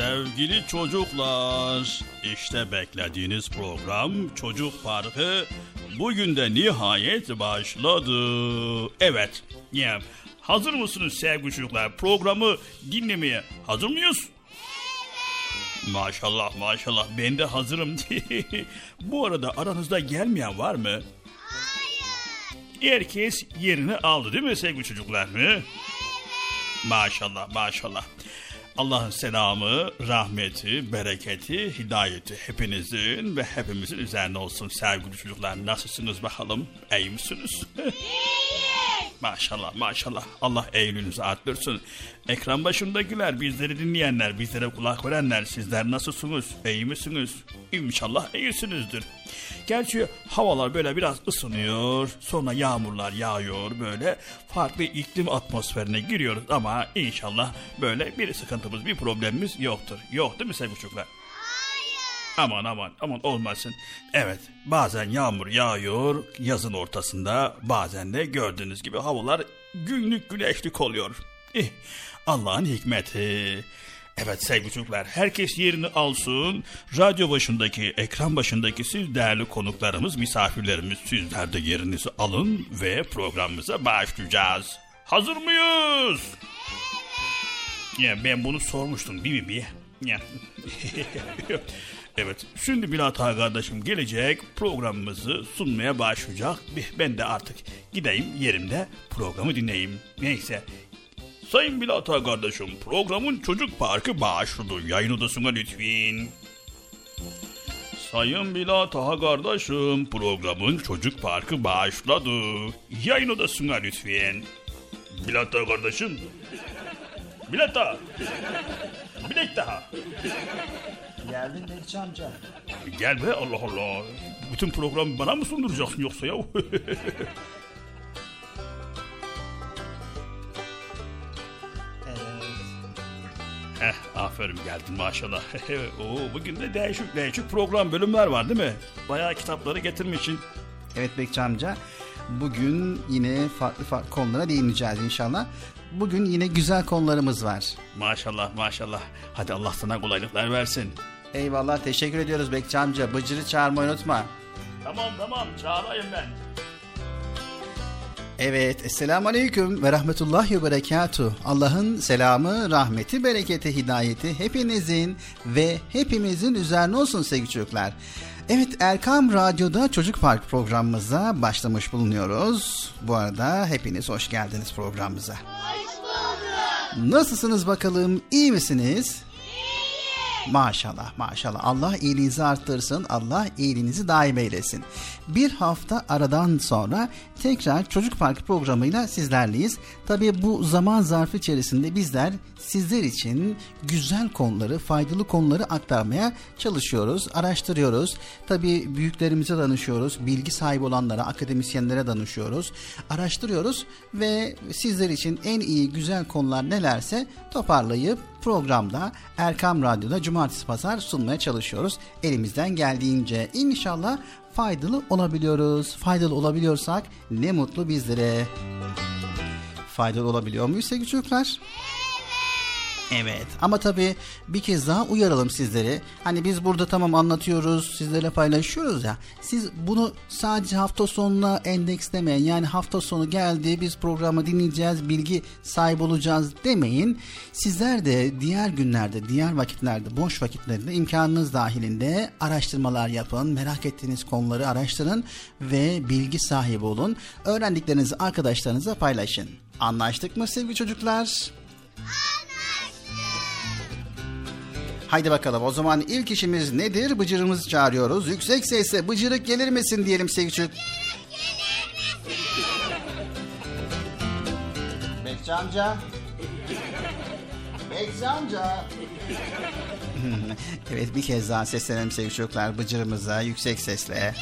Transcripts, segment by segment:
Sevgili çocuklar, işte beklediğiniz program Çocuk Parkı bugün de nihayet başladı. Evet, ya hazır mısınız sevgili çocuklar? Programı dinlemeye hazır mıyız? Maşallah maşallah ben de hazırım. Bu arada aranızda gelmeyen var mı? Hayır. Herkes yerini aldı değil mi sevgili çocuklar mı? Maşallah maşallah. Allah'ın selamı, rahmeti, bereketi, hidayeti hepinizin ve hepimizin üzerine olsun sevgili çocuklar. Nasılsınız bakalım? İyi misiniz? Maşallah maşallah. Allah eğilinizi arttırsın. Ekran başındakiler, bizleri dinleyenler, bizlere kulak verenler sizler nasılsınız? İyi misiniz? İnşallah iyisinizdir. Gerçi havalar böyle biraz ısınıyor, sonra yağmurlar yağıyor böyle farklı iklim atmosferine giriyoruz ama inşallah böyle bir sıkıntımız, bir problemimiz yoktur. Yok değil mi sevgili çocuklar? Aman aman aman olmasın. Evet bazen yağmur yağıyor yazın ortasında bazen de gördüğünüz gibi havalar günlük güneşlik oluyor. Eh, Allah'ın hikmeti. Evet sevgili çocuklar herkes yerini alsın. Radyo başındaki, ekran başındaki siz değerli konuklarımız, misafirlerimiz sizler de yerinizi alın ve programımıza başlayacağız. Hazır mıyız? Ya ben bunu sormuştum değil mi? Ya. evet şimdi Bilat Ağa kardeşim gelecek programımızı sunmaya başlayacak. Ben de artık gideyim yerimde programı dinleyeyim. Neyse Sayın Bilat Ağa kardeşim programın çocuk parkı başladı. Yayın odasına lütfen. Sayın Bilat Ağa kardeşim programın çocuk parkı başladı. Yayın odasına lütfen. Bilat Ağa kardeşim. Bilat Ağa. Bilet daha. Geldin Bekçi amca. Gel be Allah Allah. Bütün programı bana mı sunduracaksın yoksa ya? Heh, aferin geldin maşallah. Oo, bugün de değişik değişik program bölümler var değil mi? Bayağı kitapları getirmişsin. Evet Bekçi amca. Bugün yine farklı farklı konulara değineceğiz inşallah. Bugün yine güzel konularımız var. Maşallah maşallah. Hadi Allah sana kolaylıklar versin. Eyvallah teşekkür ediyoruz Bekçi amca. Bıcır'ı çağırmayı unutma. Tamam tamam çağırayım ben. Evet, Esselamu Aleyküm ve Rahmetullahi ve Berekatuhu. Allah'ın selamı, rahmeti, bereketi, hidayeti hepinizin ve hepimizin üzerine olsun sevgili çocuklar. Evet, Erkam Radyo'da Çocuk Park programımıza başlamış bulunuyoruz. Bu arada hepiniz hoş geldiniz programımıza. Hoş bulduk. Nasılsınız bakalım, iyi misiniz? Maşallah maşallah Allah iyiliğinizi arttırsın Allah iyiliğinizi daim eylesin. Bir hafta aradan sonra tekrar Çocuk Parkı programıyla sizlerleyiz. Tabii bu zaman zarfı içerisinde bizler sizler için güzel konuları, faydalı konuları aktarmaya çalışıyoruz, araştırıyoruz. Tabii büyüklerimize danışıyoruz, bilgi sahibi olanlara, akademisyenlere danışıyoruz, araştırıyoruz ve sizler için en iyi güzel konular nelerse toparlayıp programda Erkam Radyo'da cumartesi pazar sunmaya çalışıyoruz. Elimizden geldiğince inşallah faydalı olabiliyoruz. Faydalı olabiliyorsak ne mutlu bizlere. Faydalı olabiliyor muyuz sevgili çocuklar? Evet ama tabii bir kez daha uyaralım sizleri. Hani biz burada tamam anlatıyoruz, sizlerle paylaşıyoruz ya. Siz bunu sadece hafta sonuna endekslemeyin. Yani hafta sonu geldi biz programı dinleyeceğiz, bilgi sahibi olacağız demeyin. Sizler de diğer günlerde, diğer vakitlerde, boş vakitlerinde imkanınız dahilinde araştırmalar yapın. Merak ettiğiniz konuları araştırın ve bilgi sahibi olun. Öğrendiklerinizi arkadaşlarınıza paylaşın. Anlaştık mı sevgili çocuklar? Haydi bakalım o zaman ilk işimiz nedir? Bıcırımızı çağırıyoruz. Yüksek sesle bıcırık gelir misin diyelim sevgili çocuk. Bekçi amca. Bekçi amca. evet bir kez daha seslenelim sevgili çocuklar Bıcır'ımıza yüksek sesle.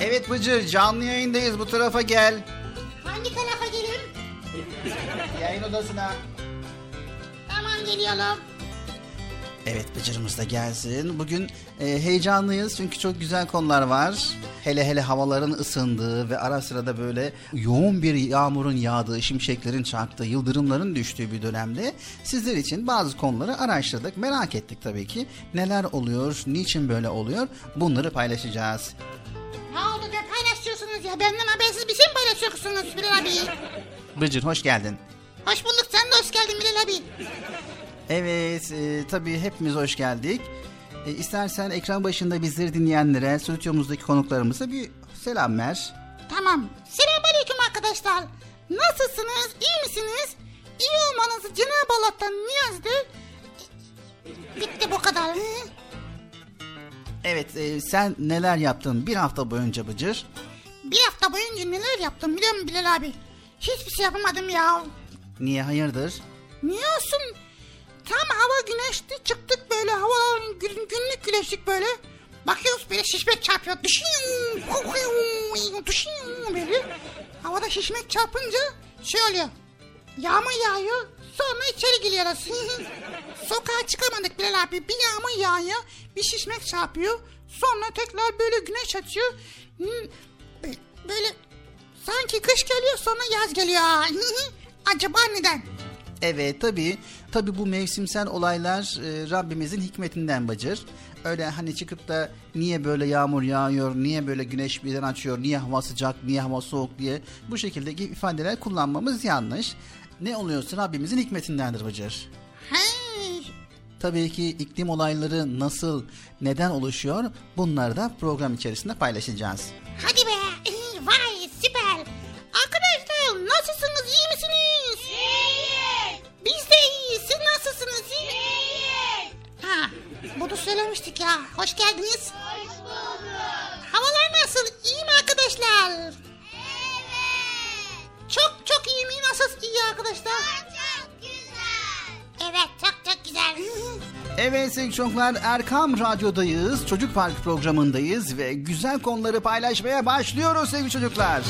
Evet Bıcır canlı yayındayız bu tarafa gel. Yayın odasına. Tamam geliyorum. Evet Bıcır'ımız da gelsin. Bugün e, heyecanlıyız çünkü çok güzel konular var. Hele hele havaların ısındığı ve ara sırada böyle yoğun bir yağmurun yağdığı, şimşeklerin çaktığı, yıldırımların düştüğü bir dönemde sizler için bazı konuları araştırdık. Merak ettik tabii ki. Neler oluyor, niçin böyle oluyor bunları paylaşacağız. Ne oldu ne paylaşıyorsunuz ya? Benden habersiz bir şey mi paylaşıyorsunuz Bilal abi? Bıcır hoş geldin. Hoş bulduk sen de hoş geldin Bilal abi. Evet, e, tabii hepimiz hoş geldik. E, istersen ekran başında bizleri dinleyenlere, stüdyomuzdaki konuklarımıza bir selam ver. Tamam. Selamünaleyküm arkadaşlar. Nasılsınız? İyi misiniz? İyi olmanızı Cenab-ı Allah'tan niyazdır. Bitti bu kadar. Evet, e, sen neler yaptın bir hafta boyunca Bıcır? Bir hafta boyunca neler yaptım biliyor musun Bilal abi? Hiçbir şey yapamadım ya. Niye hayırdır? Niye olsun? Tam hava güneşli çıktık böyle havaların gün, günlük güneşlik böyle. Bakıyoruz böyle şişmek çarpıyor. Düşüyor. Düşüyor böyle. Havada şişmek çarpınca şey oluyor. Yağmur yağıyor. Sonra içeri giriyoruz. Sokağa çıkamadık Bilal abi. Bir yağmur yağıyor. Bir şişmek çarpıyor. Sonra tekrar böyle güneş açıyor. Böyle sanki kış geliyor sonra yaz geliyor. Acaba neden? Evet tabii. Tabii bu mevsimsel olaylar e, Rabbimizin hikmetinden bacır. Öyle hani çıkıp da niye böyle yağmur yağıyor, niye böyle güneş birden açıyor, niye hava sıcak, niye hava soğuk diye bu şekildeki ifadeler kullanmamız yanlış. Ne oluyorsa Rabbimizin hikmetindendir bacır. Hey. Tabii ki iklim olayları nasıl, neden oluşuyor bunları da program içerisinde paylaşacağız. Hadi be, vay süper. Nasılsınız, iyi misiniz? İyiyiz. Biz de iyiyiz, siz nasılsınız? İyi İyiyiz. Ha, bunu söylemiştik ya, hoş geldiniz. Hoş bulduk. Havalar nasıl, iyi mi arkadaşlar? Evet. Çok çok iyi mi, nasıl iyi arkadaşlar? Çok güzel. Evet, çok çok güzel. Evet sevgili çocuklar Erkam Radyo'dayız. Çocuk Park programındayız ve güzel konuları paylaşmaya başlıyoruz sevgili çocuklar.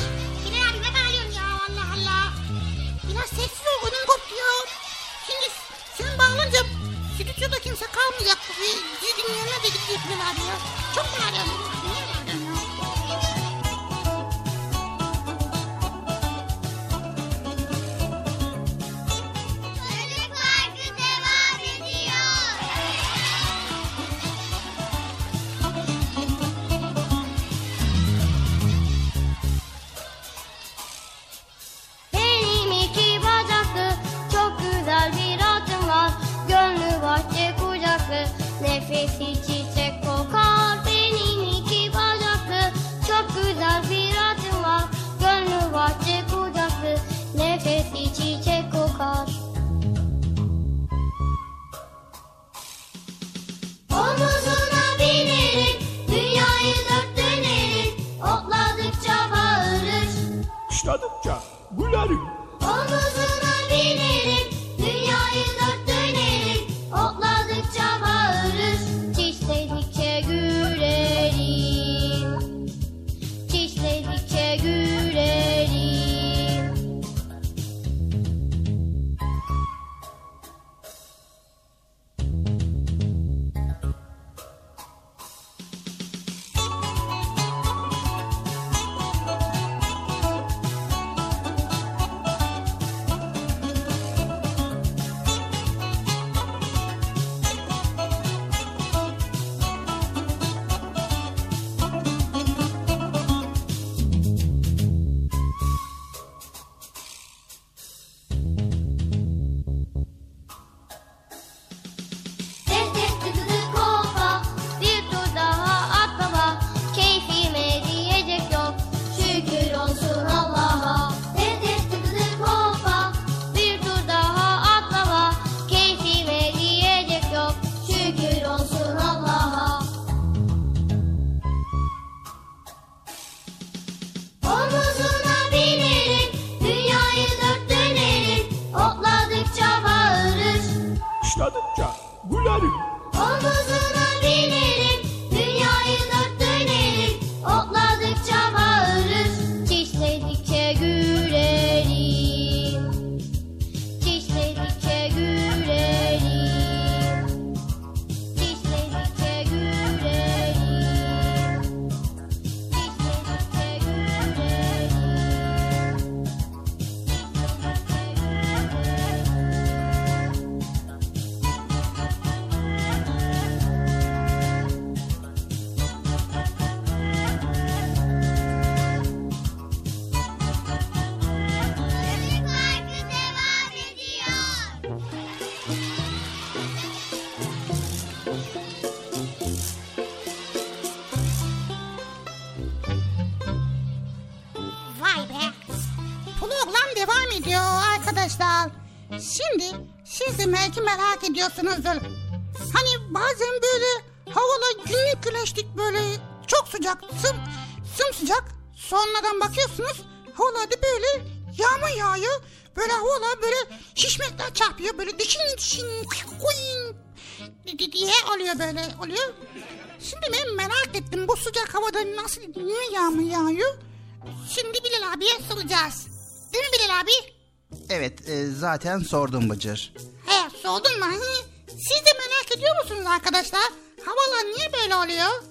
Zaten sordum Bıcır. He sordun mu? Hı? Siz de merak ediyor musunuz arkadaşlar? Havalar niye böyle oluyor?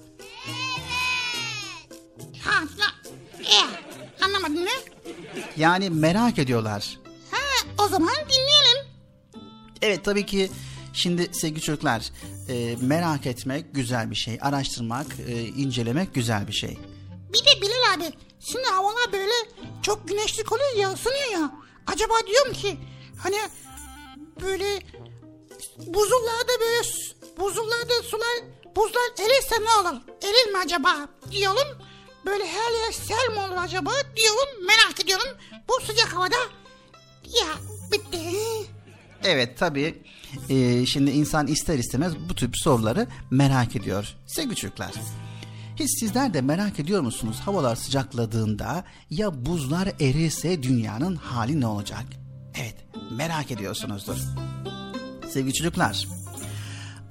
Evet. Ha, na, e, anlamadın mı? Yani merak ediyorlar. Ha, o zaman dinleyelim. Evet tabii ki şimdi sevgili çocuklar e, merak etmek güzel bir şey. Araştırmak, e, incelemek güzel bir şey. Bir de Bilal abi, şimdi havalar böyle çok güneşlik oluyor ya, ısınıyor ya. Acaba diyorum ki, hani böyle buzullarda böyle buzullarda sular, buzlar erirse ne olur? Erir mi acaba diyorum. Böyle her yer sel mi olur acaba diyorum, merak ediyorum. Bu sıcak havada ya bitti. Evet tabii e, şimdi insan ister istemez bu tip soruları merak ediyor. Sevgili çocuklar hiç sizler de merak ediyor musunuz havalar sıcakladığında ya buzlar erirse dünyanın hali ne olacak? Evet merak ediyorsunuzdur. Sevgili çocuklar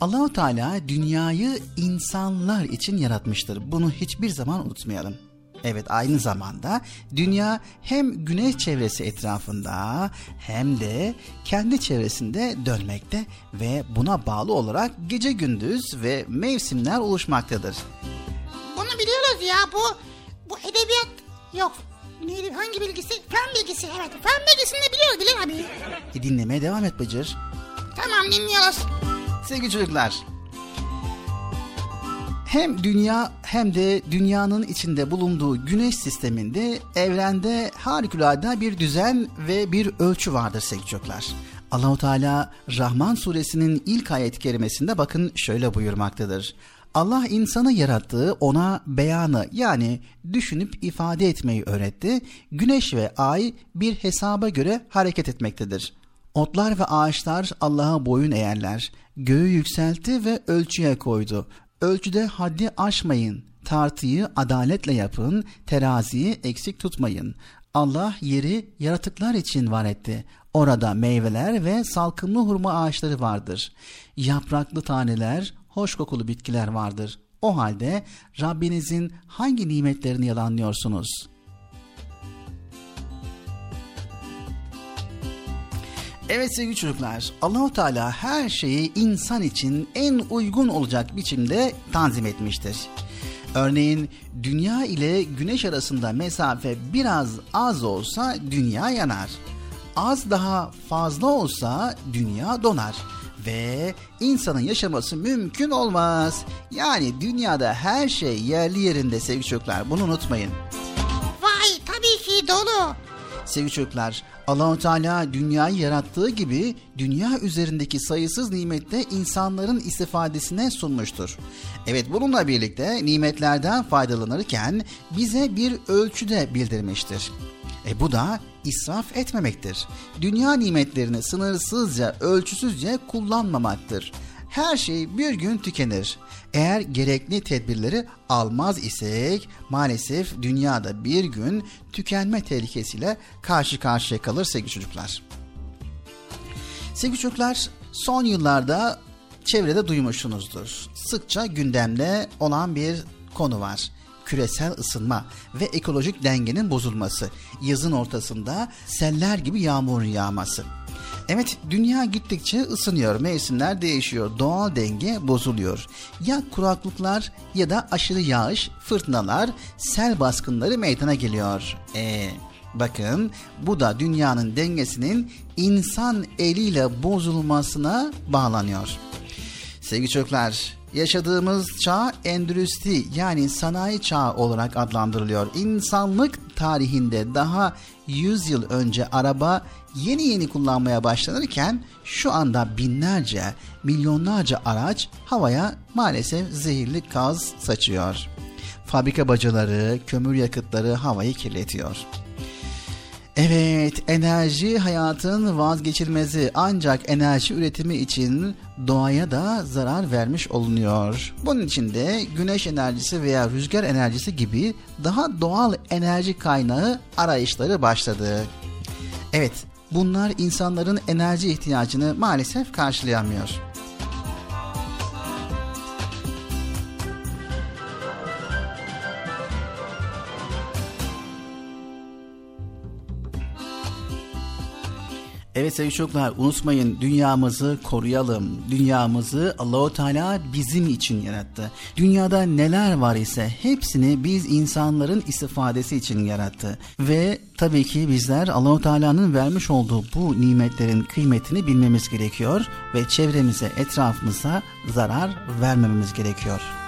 Allahu Teala dünyayı insanlar için yaratmıştır. Bunu hiçbir zaman unutmayalım. Evet aynı zamanda dünya hem güneş çevresi etrafında hem de kendi çevresinde dönmekte ve buna bağlı olarak gece gündüz ve mevsimler oluşmaktadır. Bunu biliyoruz ya bu bu edebiyat yok. Neydi hangi bilgisi? Fen bilgisi evet. Fen bilgisini de biliyoruz Bilal abi. E, dinlemeye devam et Bıcır. Tamam dinliyoruz. Sevgili çocuklar. Hem dünya hem de dünyanın içinde bulunduğu güneş sisteminde evrende harikulade bir düzen ve bir ölçü vardır sevgili çocuklar. Allahu Teala Rahman suresinin ilk ayet-i kerimesinde bakın şöyle buyurmaktadır. Allah insanı yarattığı ona beyanı yani düşünüp ifade etmeyi öğretti. Güneş ve ay bir hesaba göre hareket etmektedir. Otlar ve ağaçlar Allah'a boyun eğerler. Göğü yükseltti ve ölçüye koydu. Ölçüde haddi aşmayın. Tartıyı adaletle yapın. Teraziyi eksik tutmayın. Allah yeri yaratıklar için var etti. Orada meyveler ve salkımlı hurma ağaçları vardır. Yapraklı taneler, hoş kokulu bitkiler vardır. O halde Rabbinizin hangi nimetlerini yalanlıyorsunuz?'' Evet sevgili çocuklar, Allahu Teala her şeyi insan için en uygun olacak biçimde tanzim etmiştir. Örneğin dünya ile güneş arasında mesafe biraz az olsa dünya yanar. Az daha fazla olsa dünya donar ve insanın yaşaması mümkün olmaz. Yani dünyada her şey yerli yerinde sevgili çocuklar bunu unutmayın. Vay tabii ki dolu. Sevgili çocuklar, Allahu Teala dünyayı yarattığı gibi dünya üzerindeki sayısız nimette insanların istifadesine sunmuştur. Evet bununla birlikte nimetlerden faydalanırken bize bir ölçüde bildirmiştir. E bu da israf etmemektir. Dünya nimetlerini sınırsızca, ölçüsüzce kullanmamaktır. Her şey bir gün tükenir. Eğer gerekli tedbirleri almaz isek maalesef dünyada bir gün tükenme tehlikesiyle karşı karşıya kalır sevgili çocuklar. Sevgili çocuklar son yıllarda çevrede duymuşsunuzdur. Sıkça gündemde olan bir konu var. Küresel ısınma ve ekolojik dengenin bozulması. Yazın ortasında seller gibi yağmur yağması. Evet dünya gittikçe ısınıyor, mevsimler değişiyor, doğal denge bozuluyor. Ya kuraklıklar ya da aşırı yağış, fırtınalar, sel baskınları meydana geliyor. E bakın bu da dünyanın dengesinin insan eliyle bozulmasına bağlanıyor. Sevgili çocuklar, yaşadığımız çağ endüstri yani sanayi çağı olarak adlandırılıyor. İnsanlık tarihinde daha 100 yıl önce araba yeni yeni kullanmaya başlanırken şu anda binlerce, milyonlarca araç havaya maalesef zehirli gaz saçıyor. Fabrika bacaları, kömür yakıtları havayı kirletiyor. Evet, enerji hayatın vazgeçilmezi ancak enerji üretimi için doğaya da zarar vermiş olunuyor. Bunun için de güneş enerjisi veya rüzgar enerjisi gibi daha doğal enerji kaynağı arayışları başladı. Evet, bunlar insanların enerji ihtiyacını maalesef karşılayamıyor. Evet sevgili çocuklar unutmayın dünyamızı koruyalım. Dünyamızı Allahu Teala bizim için yarattı. Dünyada neler var ise hepsini biz insanların istifadesi için yarattı. Ve tabii ki bizler Allahu Teala'nın vermiş olduğu bu nimetlerin kıymetini bilmemiz gerekiyor ve çevremize, etrafımıza zarar vermememiz gerekiyor.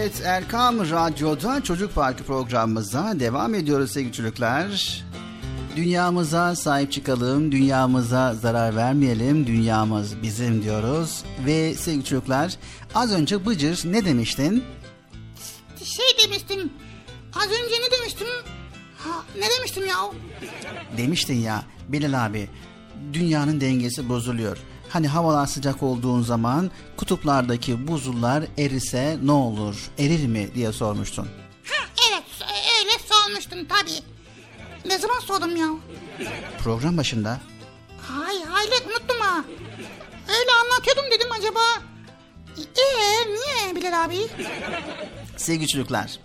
Evet Erkam Radyo'da Çocuk Parkı programımıza devam ediyoruz sevgili çocuklar. Dünyamıza sahip çıkalım, dünyamıza zarar vermeyelim, dünyamız bizim diyoruz. Ve sevgili çocuklar az önce Bıcır ne demiştin? Şey demiştim. Az önce ne demiştim? Ha, ne demiştim ya? Demiştin ya Bilal abi dünyanın dengesi bozuluyor. Hani havalar sıcak olduğun zaman kutuplardaki buzullar erise ne olur? Erir mi diye sormuştun. Ha, evet öyle sormuştum tabii. Ne zaman sordum ya? Program başında Hay hayret unuttum ha. Öyle anlatıyordum dedim acaba. Eee niye Bilal abi? Sevgili çocuklar,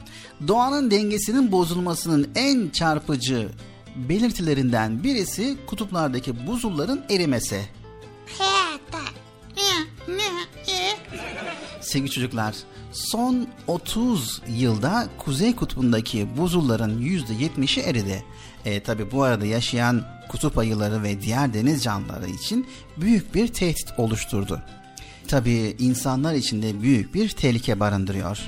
doğanın dengesinin bozulmasının en çarpıcı belirtilerinden birisi kutuplardaki buzulların erimesi. E? Sevgili çocuklar, son 30 yılda Kuzey Kutbu'ndaki buzulların %70'i eridi. E, tabi bu arada yaşayan kutup ayıları ve diğer deniz canlıları için büyük bir tehdit oluşturdu. Tabi insanlar için de büyük bir tehlike barındırıyor.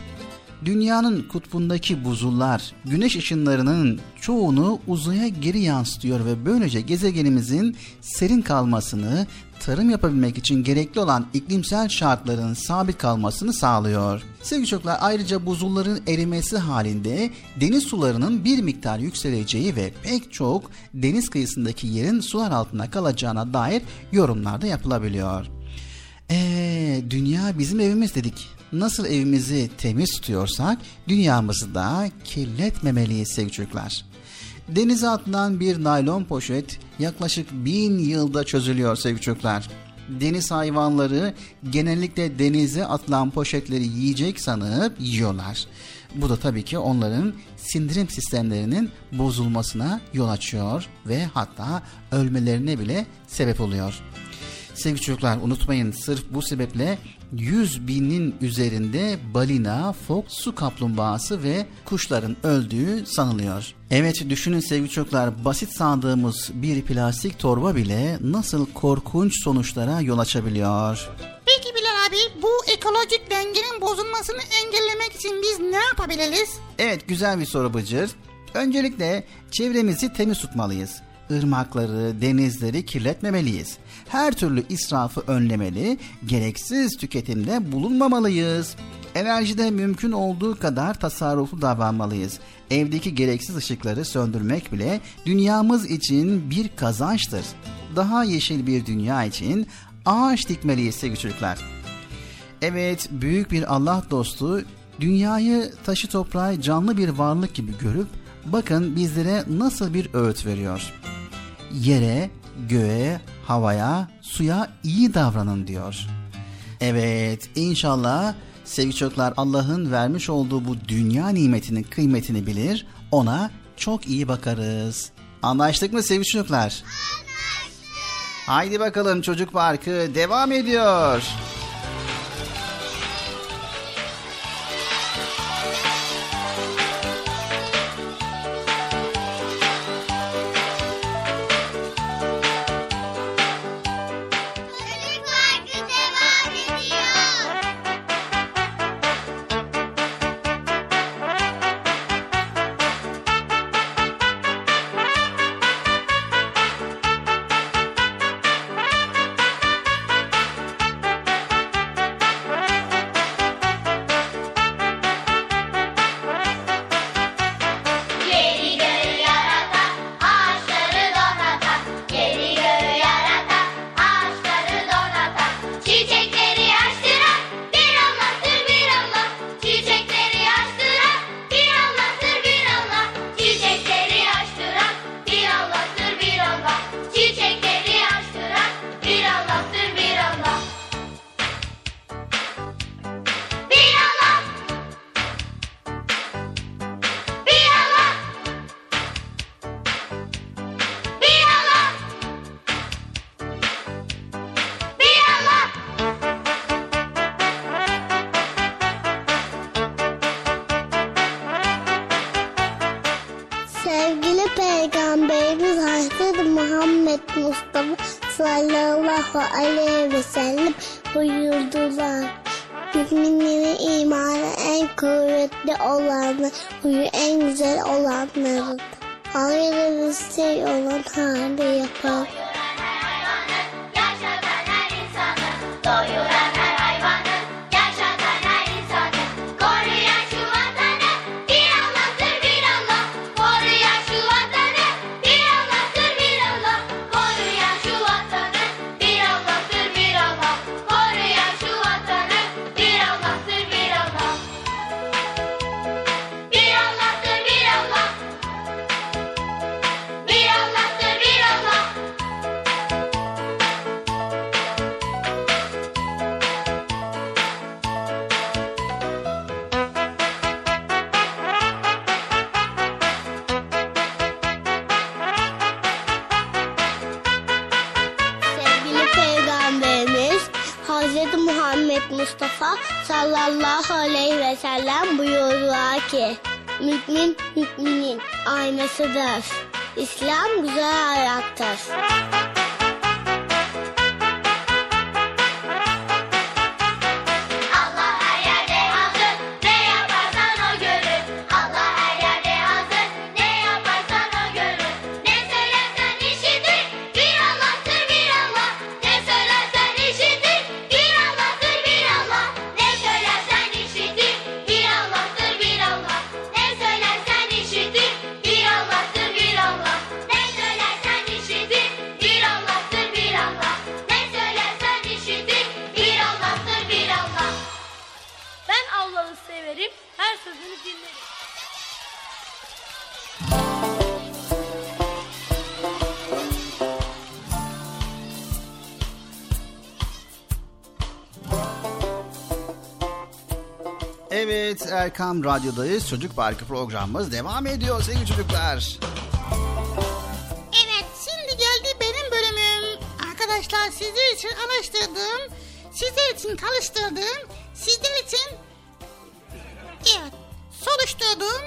Dünyanın kutbundaki buzullar güneş ışınlarının çoğunu uzaya geri yansıtıyor ve böylece gezegenimizin serin kalmasını, tarım yapabilmek için gerekli olan iklimsel şartların sabit kalmasını sağlıyor. Sevgili çocuklar ayrıca buzulların erimesi halinde deniz sularının bir miktar yükseleceği ve pek çok deniz kıyısındaki yerin sular altında kalacağına dair yorumlar da yapılabiliyor. Eee dünya bizim evimiz dedik. Nasıl evimizi temiz tutuyorsak dünyamızı da kirletmemeliyiz sevgili çocuklar. Denize atılan bir naylon poşet yaklaşık bin yılda çözülüyor sevgili çocuklar. Deniz hayvanları genellikle denize atılan poşetleri yiyecek sanıp yiyorlar. Bu da tabii ki onların sindirim sistemlerinin bozulmasına yol açıyor ve hatta ölmelerine bile sebep oluyor. Sevgili çocuklar unutmayın sırf bu sebeple 100 binin üzerinde balina, fok, su kaplumbağası ve kuşların öldüğü sanılıyor. Evet düşünün sevgili çocuklar basit sandığımız bir plastik torba bile nasıl korkunç sonuçlara yol açabiliyor. Peki Bilal abi bu ekolojik dengenin bozulmasını engellemek için biz ne yapabiliriz? Evet güzel bir soru Bıcır. Öncelikle çevremizi temiz tutmalıyız. Irmakları, denizleri kirletmemeliyiz. Her türlü israfı önlemeli, gereksiz tüketimde bulunmamalıyız. Enerjide mümkün olduğu kadar tasarruflu davranmalıyız. Evdeki gereksiz ışıkları söndürmek bile dünyamız için bir kazançtır. Daha yeşil bir dünya için ağaç dikmeliyiz sevgili çocuklar. Evet, büyük bir Allah dostu dünyayı taşı toprağı canlı bir varlık gibi görüp bakın bizlere nasıl bir öğüt veriyor. Yere, göğe, havaya, suya iyi davranın diyor. Evet, inşallah sevgili çocuklar Allah'ın vermiş olduğu bu dünya nimetinin kıymetini bilir, ona çok iyi bakarız. Anlaştık mı sevgili çocuklar? Anlaştık. Haydi bakalım çocuk parkı devam ediyor. Çocuk hali aynasıdır. İslam güzel hayattır. Erkam Radyo'dayız. Çocuk Parkı programımız devam ediyor sevgili çocuklar. Evet şimdi geldi benim bölümüm. Arkadaşlar sizler için araştırdığım, sizler için karıştırdığım, sizler için evet soruşturduğum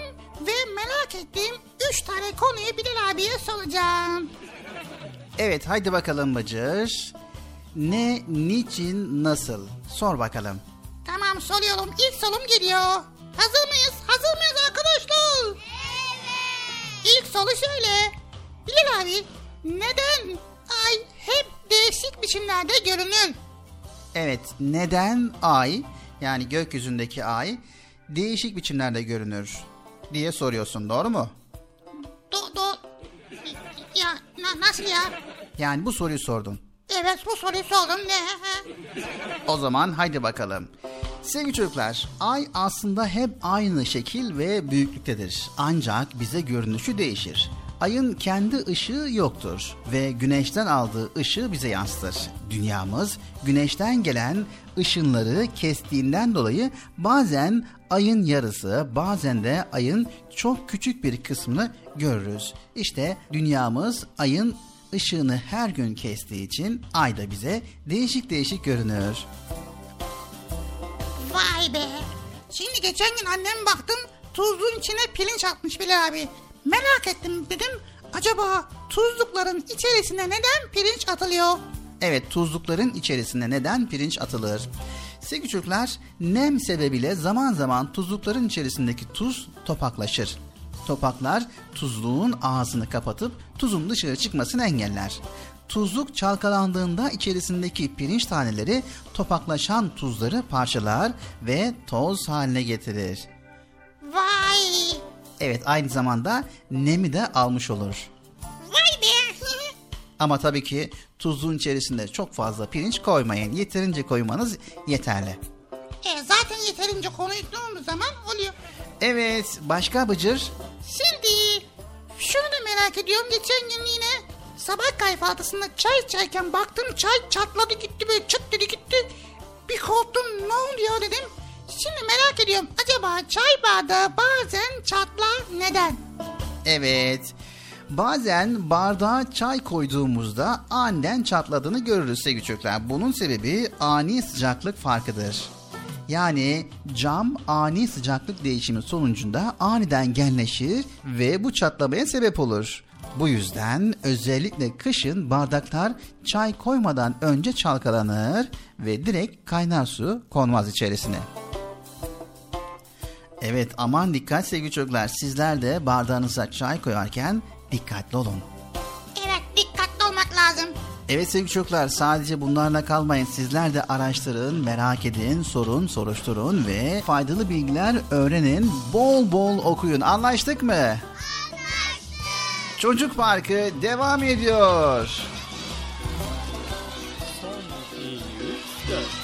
ve merak ettiğim 3 tane konuyu Bilal abiye soracağım. Evet haydi bakalım Bıcır. Ne, niçin, nasıl? Sor bakalım. Tamam soruyorum. İlk sorum geliyor. Hazır mıyız? Hazır mıyız arkadaşlar? Evet. İlk soru şöyle. Bilal abi neden ay hep değişik biçimlerde görünür? Evet neden ay yani gökyüzündeki ay değişik biçimlerde görünür diye soruyorsun doğru mu? Do do ya na- nasıl ya? Yani bu soruyu sordun. Evet bu soruyu sordum ne? O zaman haydi bakalım. Sevgili çocuklar, ay aslında hep aynı şekil ve büyüklüktedir. Ancak bize görünüşü değişir. Ayın kendi ışığı yoktur ve güneşten aldığı ışığı bize yansıtır. Dünyamız güneşten gelen ışınları kestiğinden dolayı bazen ayın yarısı, bazen de ayın çok küçük bir kısmını görürüz. İşte dünyamız ayın ışığını her gün kestiği için ay da bize değişik değişik görünür. Vay be. Şimdi geçen gün anneme baktım tuzluğun içine pirinç atmış Bilal abi. Merak ettim dedim acaba tuzlukların içerisine neden pirinç atılıyor? Evet tuzlukların içerisine neden pirinç atılır? Sevgili çocuklar nem sebebiyle zaman zaman tuzlukların içerisindeki tuz topaklaşır. Topaklar tuzluğun ağzını kapatıp tuzun dışarı çıkmasını engeller. Tuzluk çalkalandığında içerisindeki pirinç taneleri topaklaşan tuzları parçalar ve toz haline getirir. Vay. Evet aynı zamanda nemi de almış olur. Vay be. Ama tabii ki tuzluğun içerisinde çok fazla pirinç koymayın. Yeterince koymanız yeterli. e, zaten yeterince konuştuğumuz zaman oluyor. Evet başka Bıcır? Şimdi şunu da merak ediyorum. Geçen gün yine sabah kahvaltısında çay içerken baktım çay çatladı gitti böyle çıt dedi gitti. Bir korktum ne oluyor dedim. Şimdi merak ediyorum acaba çay bardağı bazen çatlar neden? Evet. Bazen bardağa çay koyduğumuzda aniden çatladığını görürüz sevgili çocuklar. Bunun sebebi ani sıcaklık farkıdır. Yani cam ani sıcaklık değişimi sonucunda aniden genleşir ve bu çatlamaya sebep olur. Bu yüzden özellikle kışın bardaklar çay koymadan önce çalkalanır ve direkt kaynar su konmaz içerisine. Evet aman dikkat sevgili çocuklar. Sizler de bardağınıza çay koyarken dikkatli olun. Evet dikkatli olmak lazım. Evet sevgili çocuklar sadece bunlarla kalmayın. Sizler de araştırın, merak edin, sorun, soruşturun ve faydalı bilgiler öğrenin. Bol bol okuyun. Anlaştık mı? Anlaştık. Çocuk Parkı devam ediyor. İlk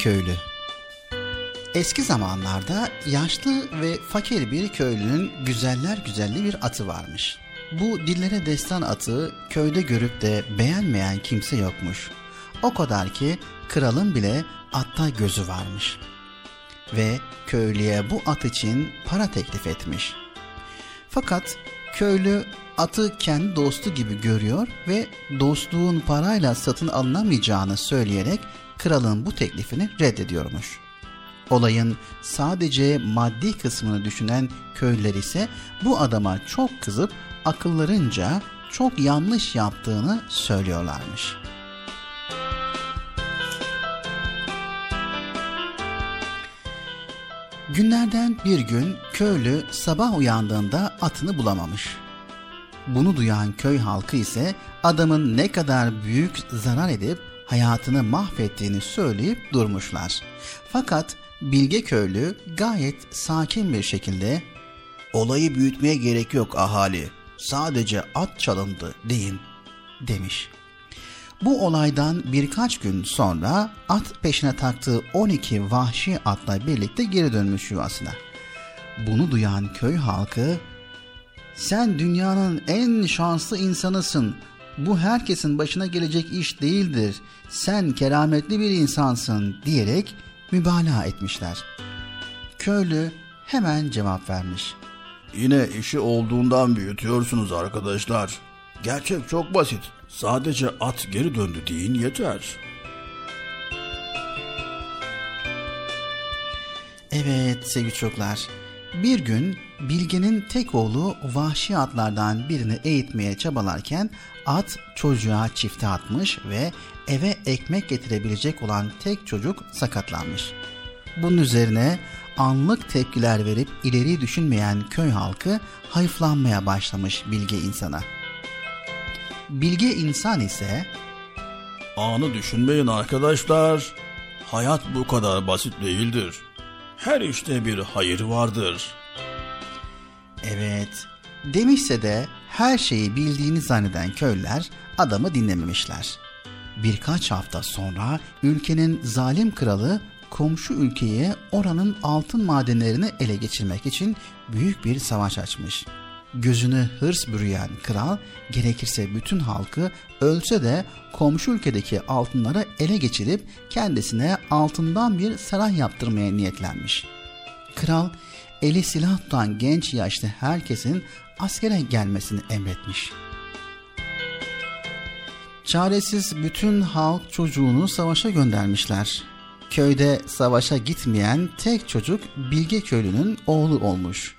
Köylü Eski zamanlarda yaşlı ve fakir bir köylünün güzeller güzelli bir atı varmış. Bu dillere destan atı köyde görüp de beğenmeyen kimse yokmuş. O kadar ki kralın bile atta gözü varmış. Ve köylüye bu at için para teklif etmiş. Fakat köylü atı kendi dostu gibi görüyor ve dostluğun parayla satın alınamayacağını söyleyerek kralın bu teklifini reddediyormuş. Olayın sadece maddi kısmını düşünen köylüler ise bu adama çok kızıp akıllarınca çok yanlış yaptığını söylüyorlarmış. Günlerden bir gün köylü sabah uyandığında atını bulamamış. Bunu duyan köy halkı ise adamın ne kadar büyük zarar edip hayatını mahvettiğini söyleyip durmuşlar. Fakat Bilge köylü gayet sakin bir şekilde olayı büyütmeye gerek yok ahali. Sadece at çalındı deyin demiş. Bu olaydan birkaç gün sonra at peşine taktığı 12 vahşi atla birlikte geri dönmüş yuvasına. Bunu duyan köy halkı sen dünyanın en şanslı insanısın. Bu herkesin başına gelecek iş değildir. Sen kerametli bir insansın diyerek mübalağa etmişler. Köylü hemen cevap vermiş. Yine işi olduğundan büyütüyorsunuz arkadaşlar. Gerçek çok basit. Sadece at geri döndü deyin yeter. Evet sevgili çocuklar. Bir gün Bilge'nin tek oğlu vahşi atlardan birini eğitmeye çabalarken at çocuğa çifte atmış ve eve ekmek getirebilecek olan tek çocuk sakatlanmış. Bunun üzerine anlık tepkiler verip ileri düşünmeyen köy halkı hayıflanmaya başlamış bilge insana. Bilge insan ise Anı düşünmeyin arkadaşlar. Hayat bu kadar basit değildir. Her işte bir hayır vardır. Evet. Demişse de her şeyi bildiğini zanneden köylüler adamı dinlememişler. Birkaç hafta sonra ülkenin zalim kralı komşu ülkeye oranın altın madenlerini ele geçirmek için büyük bir savaş açmış. Gözünü hırs bürüyen kral gerekirse bütün halkı ölse de komşu ülkedeki altınları ele geçirip kendisine altından bir saray yaptırmaya niyetlenmiş. Kral eli silah tutan genç yaşlı herkesin askere gelmesini emretmiş. Çaresiz bütün halk çocuğunu savaşa göndermişler. Köyde savaşa gitmeyen tek çocuk Bilge köylünün oğlu olmuş.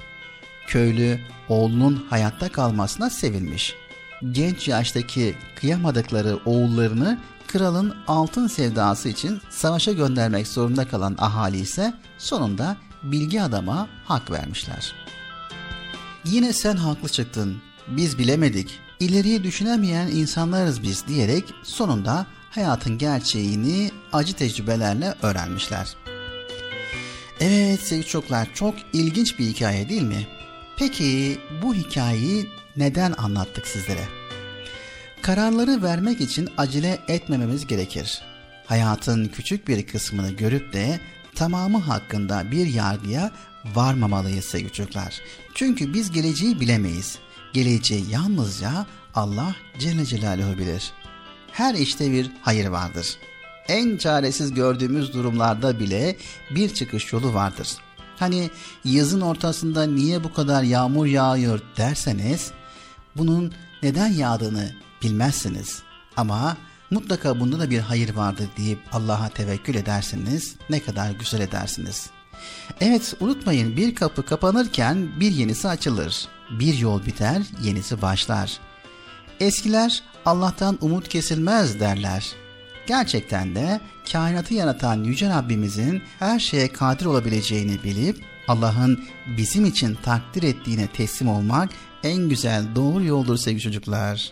Köylü oğlunun hayatta kalmasına sevinmiş. Genç yaştaki kıyamadıkları oğullarını kralın altın sevdası için savaşa göndermek zorunda kalan ahali ise sonunda bilgi adama hak vermişler. Yine sen haklı çıktın. Biz bilemedik. İleriyi düşünemeyen insanlarız biz diyerek sonunda hayatın gerçeğini acı tecrübelerle öğrenmişler. Evet sevgili çocuklar çok ilginç bir hikaye değil mi? Peki bu hikayeyi neden anlattık sizlere? Kararları vermek için acele etmememiz gerekir. Hayatın küçük bir kısmını görüp de tamamı hakkında bir yargıya varmamalıyız sevgili çocuklar. Çünkü biz geleceği bilemeyiz. Geleceği yalnızca Allah Celle Celaluhu bilir. Her işte bir hayır vardır. En çaresiz gördüğümüz durumlarda bile bir çıkış yolu vardır. Hani yazın ortasında niye bu kadar yağmur yağıyor derseniz bunun neden yağdığını bilmezsiniz. Ama mutlaka bunda da bir hayır vardır deyip Allah'a tevekkül edersiniz ne kadar güzel edersiniz. Evet unutmayın bir kapı kapanırken bir yenisi açılır. Bir yol biter yenisi başlar. Eskiler Allah'tan umut kesilmez derler. Gerçekten de kainatı yaratan Yüce Rabbimizin her şeye kadir olabileceğini bilip Allah'ın bizim için takdir ettiğine teslim olmak en güzel doğru yoldur sevgili çocuklar.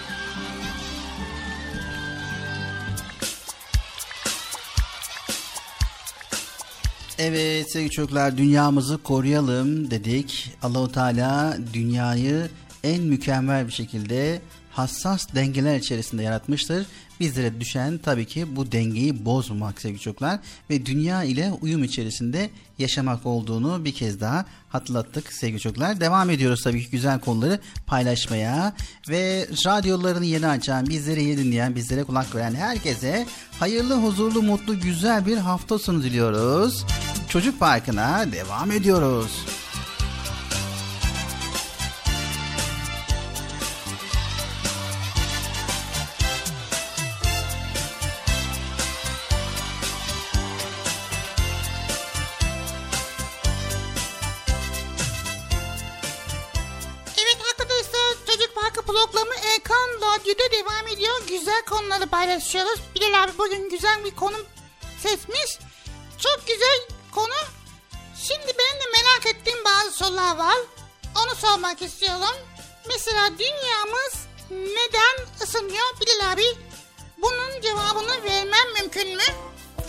Evet sevgili çocuklar dünyamızı koruyalım dedik. Allahu Teala dünyayı en mükemmel bir şekilde hassas dengeler içerisinde yaratmıştır. Bizlere düşen tabii ki bu dengeyi bozmamak sevgili çocuklar ve dünya ile uyum içerisinde yaşamak olduğunu bir kez daha hatırlattık sevgili çocuklar. Devam ediyoruz tabii ki güzel konuları paylaşmaya ve radyolarını yeni açan, bizleri iyi dinleyen, bizlere kulak veren herkese hayırlı, huzurlu, mutlu, güzel bir hafta sonu diliyoruz. Çocuk Parkı'na devam ediyoruz.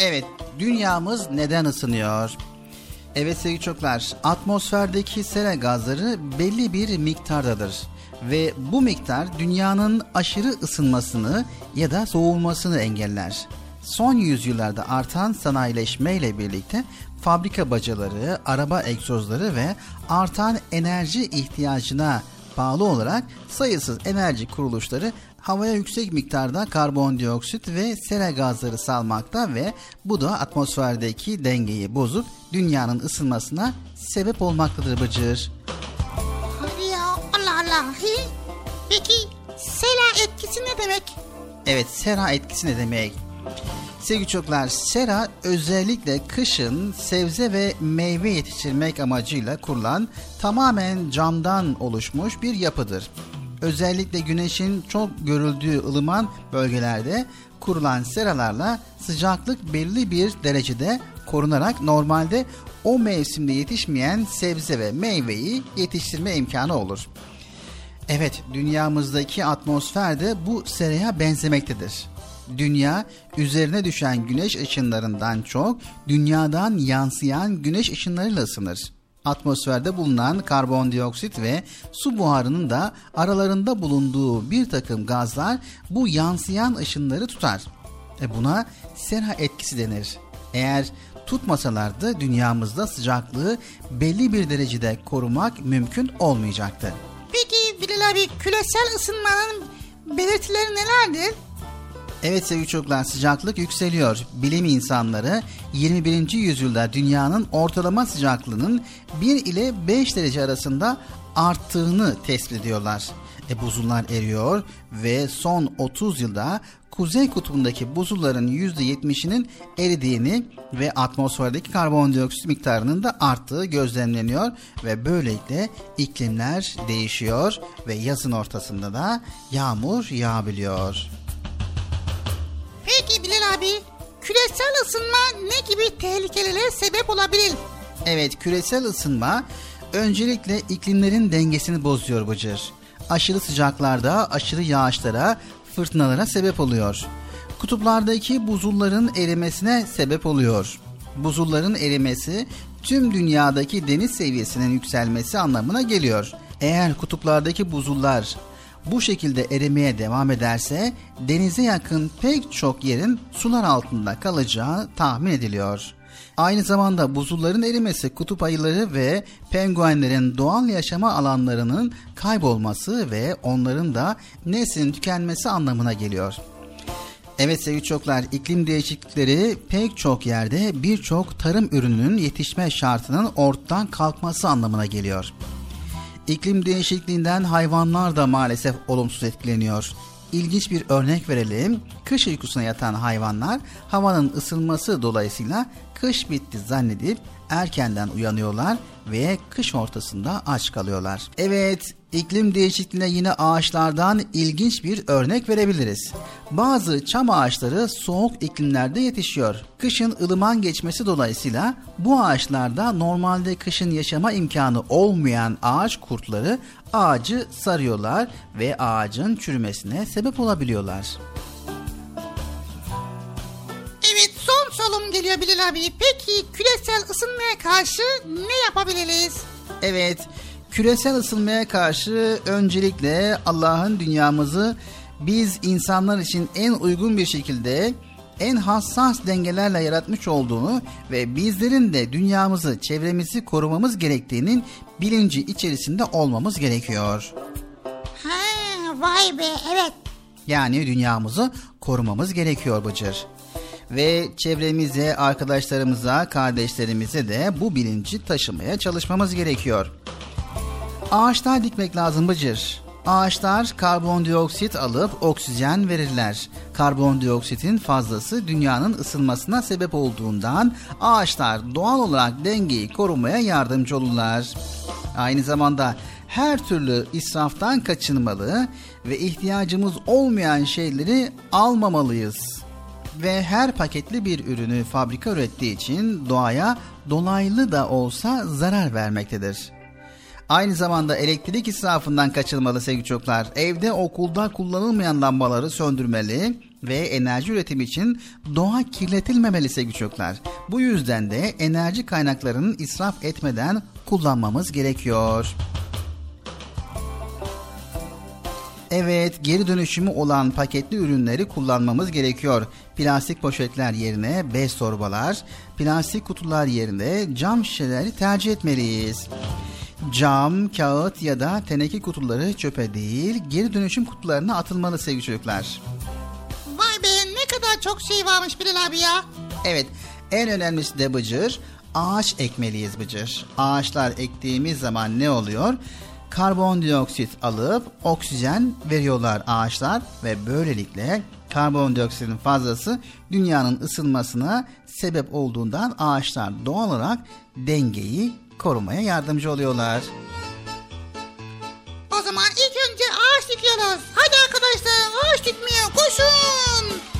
Evet, dünyamız neden ısınıyor? Evet sevgili çocuklar, atmosferdeki sera gazları belli bir miktardadır. Ve bu miktar dünyanın aşırı ısınmasını ya da soğumasını engeller. Son yüzyıllarda artan sanayileşme ile birlikte fabrika bacaları, araba egzozları ve artan enerji ihtiyacına bağlı olarak sayısız enerji kuruluşları havaya yüksek miktarda karbondioksit ve sera gazları salmakta ve bu da atmosferdeki dengeyi bozup dünyanın ısınmasına sebep olmaktadır Bıcır. Hadi ya Allah Allah. Hi? Peki sela etkisi ne demek? Evet sera etkisi ne demek? Sevgili çocuklar, sera özellikle kışın sebze ve meyve yetiştirmek amacıyla kurulan tamamen camdan oluşmuş bir yapıdır. Özellikle güneşin çok görüldüğü ılıman bölgelerde kurulan seralarla sıcaklık belli bir derecede korunarak normalde o mevsimde yetişmeyen sebze ve meyveyi yetiştirme imkanı olur. Evet, dünyamızdaki atmosfer de bu seraya benzemektedir. Dünya üzerine düşen güneş ışınlarından çok dünyadan yansıyan güneş ışınlarıyla ısınır. Atmosferde bulunan karbondioksit ve su buharının da aralarında bulunduğu bir takım gazlar bu yansıyan ışınları tutar. E buna sera etkisi denir. Eğer tutmasalardı dünyamızda sıcaklığı belli bir derecede korumak mümkün olmayacaktı. Peki Bilal abi küresel ısınmanın belirtileri nelerdir? Evet sevgili çocuklar sıcaklık yükseliyor. Bilim insanları 21. yüzyılda dünyanın ortalama sıcaklığının 1 ile 5 derece arasında arttığını tespit ediyorlar. E, buzullar eriyor ve son 30 yılda kuzey kutbundaki buzulların %70'inin eridiğini ve atmosferdeki karbondioksit miktarının da arttığı gözlemleniyor ve böylelikle iklimler değişiyor ve yazın ortasında da yağmur yağabiliyor. Peki Bilal abi küresel ısınma ne gibi tehlikelere sebep olabilir? Evet küresel ısınma öncelikle iklimlerin dengesini bozuyor Bıcır. Aşırı sıcaklarda aşırı yağışlara, fırtınalara sebep oluyor. Kutuplardaki buzulların erimesine sebep oluyor. Buzulların erimesi tüm dünyadaki deniz seviyesinin yükselmesi anlamına geliyor. Eğer kutuplardaki buzullar bu şekilde erimeye devam ederse denize yakın pek çok yerin sular altında kalacağı tahmin ediliyor. Aynı zamanda buzulların erimesi kutup ayıları ve penguenlerin doğal yaşama alanlarının kaybolması ve onların da neslinin tükenmesi anlamına geliyor. Evet sevgili çocuklar iklim değişiklikleri pek çok yerde birçok tarım ürününün yetişme şartının ortadan kalkması anlamına geliyor. İklim değişikliğinden hayvanlar da maalesef olumsuz etkileniyor. İlginç bir örnek verelim. Kış uykusuna yatan hayvanlar havanın ısınması dolayısıyla kış bitti zannedip erkenden uyanıyorlar ve kış ortasında aç kalıyorlar. Evet, iklim değişikliğine yine ağaçlardan ilginç bir örnek verebiliriz. Bazı çam ağaçları soğuk iklimlerde yetişiyor. Kışın ılıman geçmesi dolayısıyla bu ağaçlarda normalde kışın yaşama imkanı olmayan ağaç kurtları ağacı sarıyorlar ve ağacın çürümesine sebep olabiliyorlar. Evet son solum geliyor Bilal abi. Peki küresel ısınmaya karşı ne yapabiliriz? Evet, küresel ısınmaya karşı öncelikle Allah'ın dünyamızı biz insanlar için en uygun bir şekilde en hassas dengelerle yaratmış olduğunu ve bizlerin de dünyamızı, çevremizi korumamız gerektiğinin bilinci içerisinde olmamız gerekiyor. Ha vay be evet. Yani dünyamızı korumamız gerekiyor Bıcır. Ve çevremize, arkadaşlarımıza, kardeşlerimize de bu bilinci taşımaya çalışmamız gerekiyor. Ağaçlar dikmek lazım Bıcır. Ağaçlar karbondioksit alıp oksijen verirler. Karbondioksitin fazlası dünyanın ısınmasına sebep olduğundan ağaçlar doğal olarak dengeyi korumaya yardımcı olurlar. Aynı zamanda her türlü israftan kaçınmalı ve ihtiyacımız olmayan şeyleri almamalıyız. Ve her paketli bir ürünü fabrika ürettiği için doğaya dolaylı da olsa zarar vermektedir. Aynı zamanda elektrik israfından kaçınmalı sevgili çocuklar. Evde okulda kullanılmayan lambaları söndürmeli ve enerji üretimi için doğa kirletilmemeli sevgili çocuklar. Bu yüzden de enerji kaynaklarının israf etmeden kullanmamız gerekiyor. Evet, geri dönüşümü olan paketli ürünleri kullanmamız gerekiyor. Plastik poşetler yerine bez torbalar, plastik kutular yerine cam şişeleri tercih etmeliyiz. Cam, kağıt ya da teneke kutuları çöpe değil, geri dönüşüm kutularına atılmalı sevgili çocuklar. Vay be ne kadar çok şey varmış Bilal abi ya. Evet, en önemlisi de Bıcır, ağaç ekmeliyiz Bıcır. Ağaçlar ektiğimiz zaman ne oluyor? Karbondioksit alıp oksijen veriyorlar ağaçlar ve böylelikle Karbondioksitin fazlası dünyanın ısınmasına sebep olduğundan ağaçlar doğal olarak dengeyi korumaya yardımcı oluyorlar. O zaman ilk önce ağaç dikiyoruz. Hadi arkadaşlar ağaç dikmeye koşun.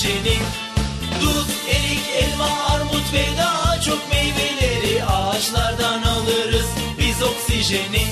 Oksijeni Dut, erik, elma, armut ve daha çok meyveleri Ağaçlardan alırız biz oksijeni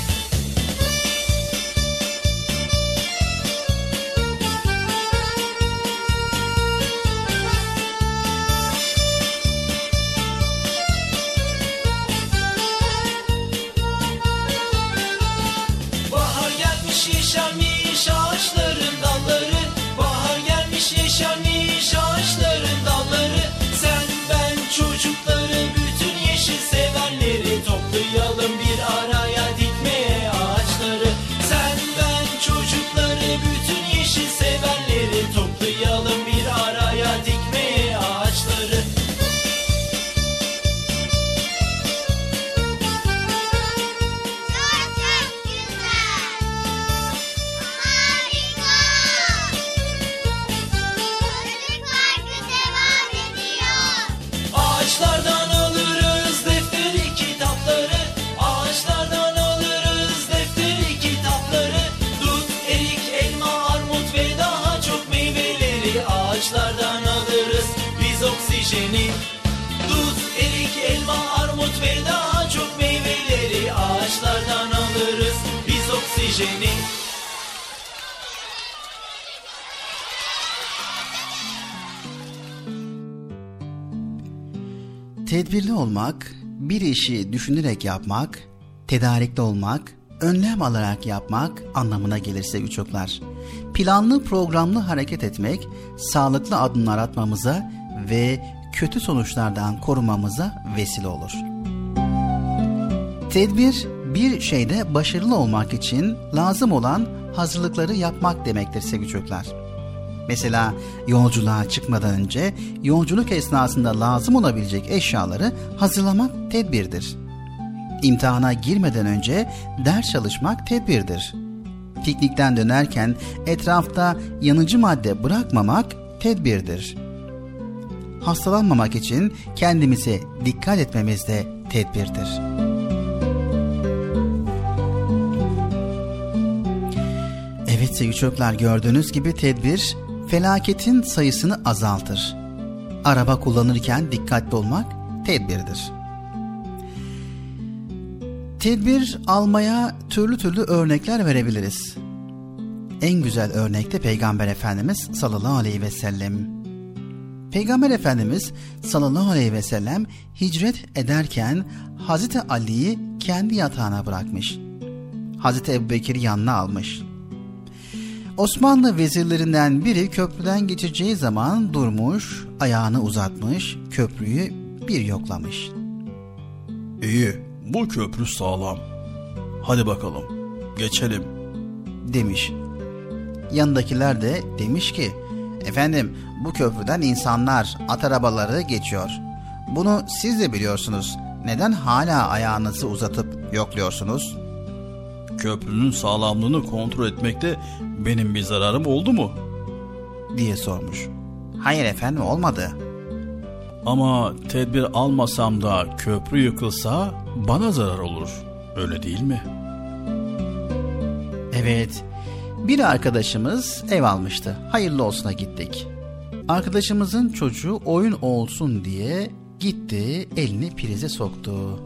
işi düşünerek yapmak, tedarikli olmak, önlem alarak yapmak anlamına gelir sevgili. Planlı programlı hareket etmek, sağlıklı adımlar atmamıza ve kötü sonuçlardan korumamıza vesile olur. Tedbir, bir şeyde başarılı olmak için lazım olan hazırlıkları yapmak demektir sevgili çocuklar. Mesela yolculuğa çıkmadan önce yolculuk esnasında lazım olabilecek eşyaları hazırlamak tedbirdir. İmtihana girmeden önce ders çalışmak tedbirdir. Piknikten dönerken etrafta yanıcı madde bırakmamak tedbirdir. Hastalanmamak için kendimize dikkat etmemiz de tedbirdir. Evet sevgili çocuklar gördüğünüz gibi tedbir felaketin sayısını azaltır. Araba kullanırken dikkatli olmak tedbirdir. Tedbir almaya türlü türlü örnekler verebiliriz. En güzel örnek de Peygamber Efendimiz sallallahu aleyhi ve sellem. Peygamber Efendimiz sallallahu aleyhi ve sellem hicret ederken Hazreti Ali'yi kendi yatağına bırakmış. Hazreti Ebubekir'i yanına almış. Osmanlı vezirlerinden biri köprüden geçeceği zaman durmuş, ayağını uzatmış, köprüyü bir yoklamış. İyi, bu köprü sağlam. Hadi bakalım, geçelim. demiş. Yanındakiler de demiş ki, efendim bu köprüden insanlar, at arabaları geçiyor. Bunu siz de biliyorsunuz. Neden hala ayağınızı uzatıp yokluyorsunuz? Köprünün sağlamlığını kontrol etmekte benim bir zararım oldu mu? diye sormuş. Hayır efendim olmadı Ama tedbir almasam da köprü yıkılsa bana zarar olur. Öyle değil mi? Evet. Bir arkadaşımız ev almıştı. Hayırlı olsuna gittik. Arkadaşımızın çocuğu oyun olsun diye gitti, elini prize soktu.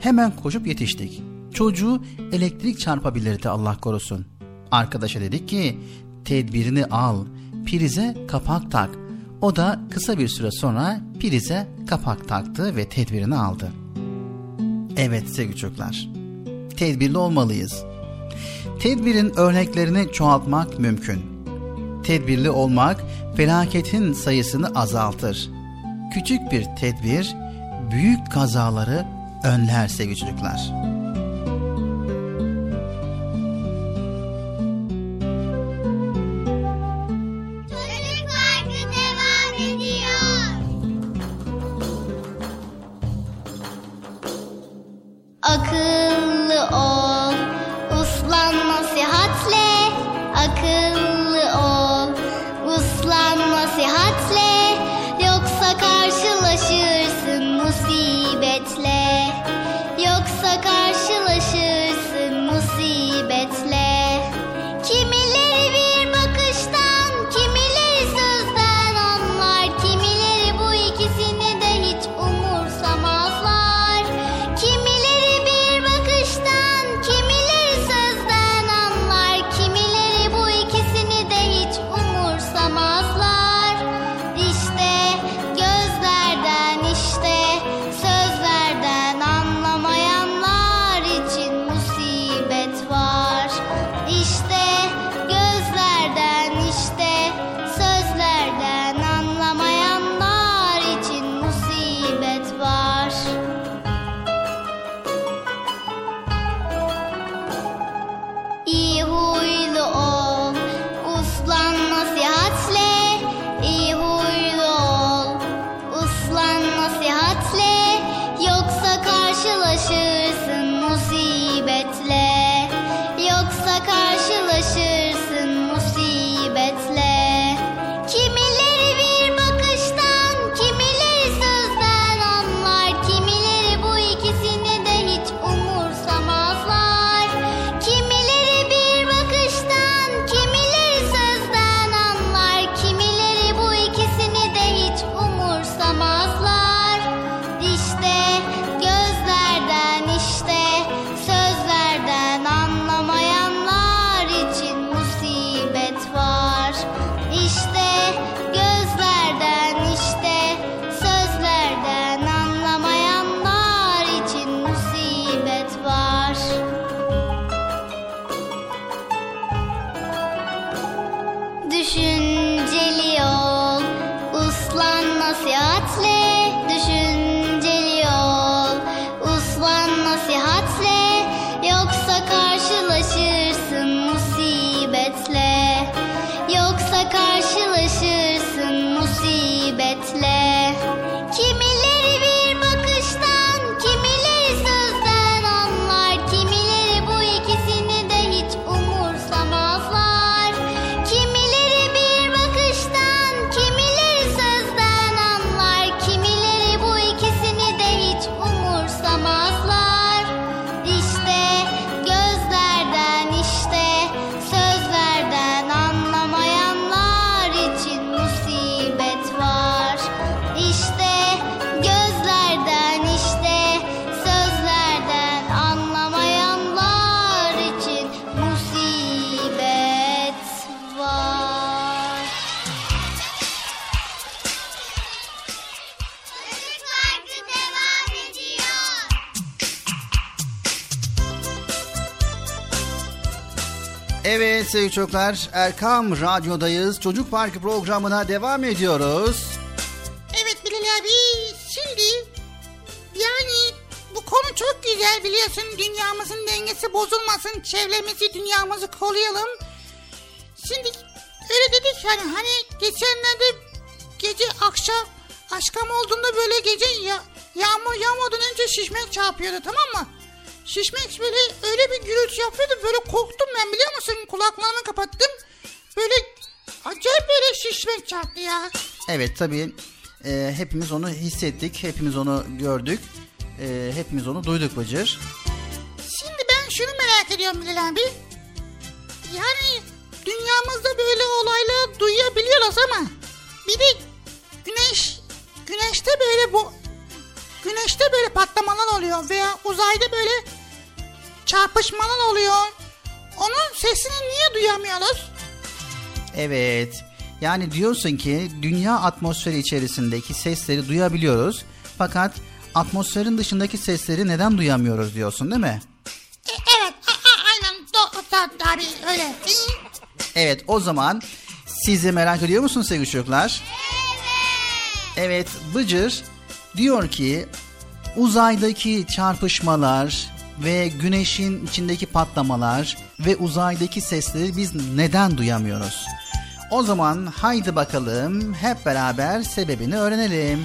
Hemen koşup yetiştik. Çocuğu elektrik çarpabilirdi Allah korusun. Arkadaşa dedik ki tedbirini al, prize kapak tak. O da kısa bir süre sonra prize kapak taktı ve tedbirini aldı. Evet sevgili çocuklar, tedbirli olmalıyız. Tedbirin örneklerini çoğaltmak mümkün. Tedbirli olmak felaketin sayısını azaltır. Küçük bir tedbir büyük kazaları önler sevgili çocuklar. Sevgili çocuklar Erkam Radyo'dayız. Çocuk Parkı programına devam ediyoruz. Evet Bilal abi şimdi yani bu konu çok güzel biliyorsun dünyamızın dengesi bozulmasın çevremizi dünyamızı koruyalım. Şimdi öyle dedik hani hani geçenlerde gece akşam aşkam olduğunda böyle gece ya, yağmur yağmadan önce şişmek çarpıyordu tamam mı? Şişmek böyle öyle bir gürültü yapıyordu böyle korktum ben biliyor musun kulaklarımı kapattım. Böyle acayip böyle şişmek çarptı ya. Evet tabii Ee, hepimiz onu hissettik, hepimiz onu gördük, ee, hepimiz onu duyduk Bıcır. Şimdi ben şunu merak ediyorum Bilal abi. Yani dünyamızda böyle olayları duyabiliyoruz ama bir de güneş güneşte böyle bu güneşte böyle patlamalar oluyor veya uzayda böyle çarpışmalar oluyor. Onun sesini niye duyamıyoruz? Evet, yani diyorsun ki dünya atmosferi içerisindeki sesleri duyabiliyoruz. Fakat atmosferin dışındaki sesleri neden duyamıyoruz diyorsun değil mi? E, evet a- a- aynen do, da, abi öyle. Evet o zaman siz de merak ediyor musunuz sevgili çocuklar? Evet Bıcır diyor ki uzaydaki çarpışmalar ve güneşin içindeki patlamalar ve uzaydaki sesleri biz neden duyamıyoruz? O zaman haydi bakalım hep beraber sebebini öğrenelim.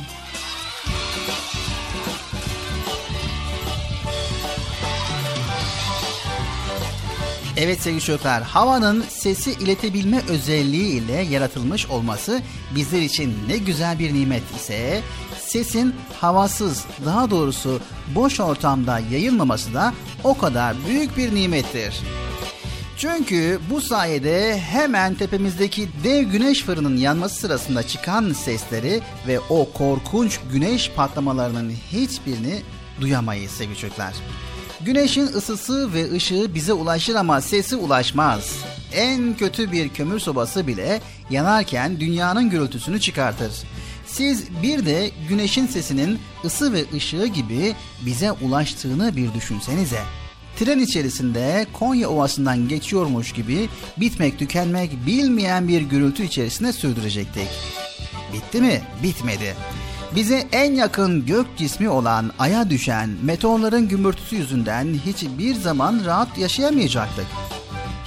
Evet sevgili çocuklar, havanın sesi iletebilme özelliği ile yaratılmış olması bizler için ne güzel bir nimet ise sesin havasız, daha doğrusu boş ortamda yayılmaması da o kadar büyük bir nimettir. Çünkü bu sayede hemen tepemizdeki dev güneş fırının yanması sırasında çıkan sesleri ve o korkunç güneş patlamalarının hiçbirini duyamayız sevgili çocuklar. Güneşin ısısı ve ışığı bize ulaşır ama sesi ulaşmaz. En kötü bir kömür sobası bile yanarken dünyanın gürültüsünü çıkartır. Siz bir de güneşin sesinin ısı ve ışığı gibi bize ulaştığını bir düşünsenize. Tren içerisinde Konya Ovası'ndan geçiyormuş gibi bitmek tükenmek bilmeyen bir gürültü içerisinde sürdürecektik. Bitti mi? Bitmedi. Bize en yakın gök cismi olan Ay'a düşen meteorların gümbürtüsü yüzünden hiçbir zaman rahat yaşayamayacaktık.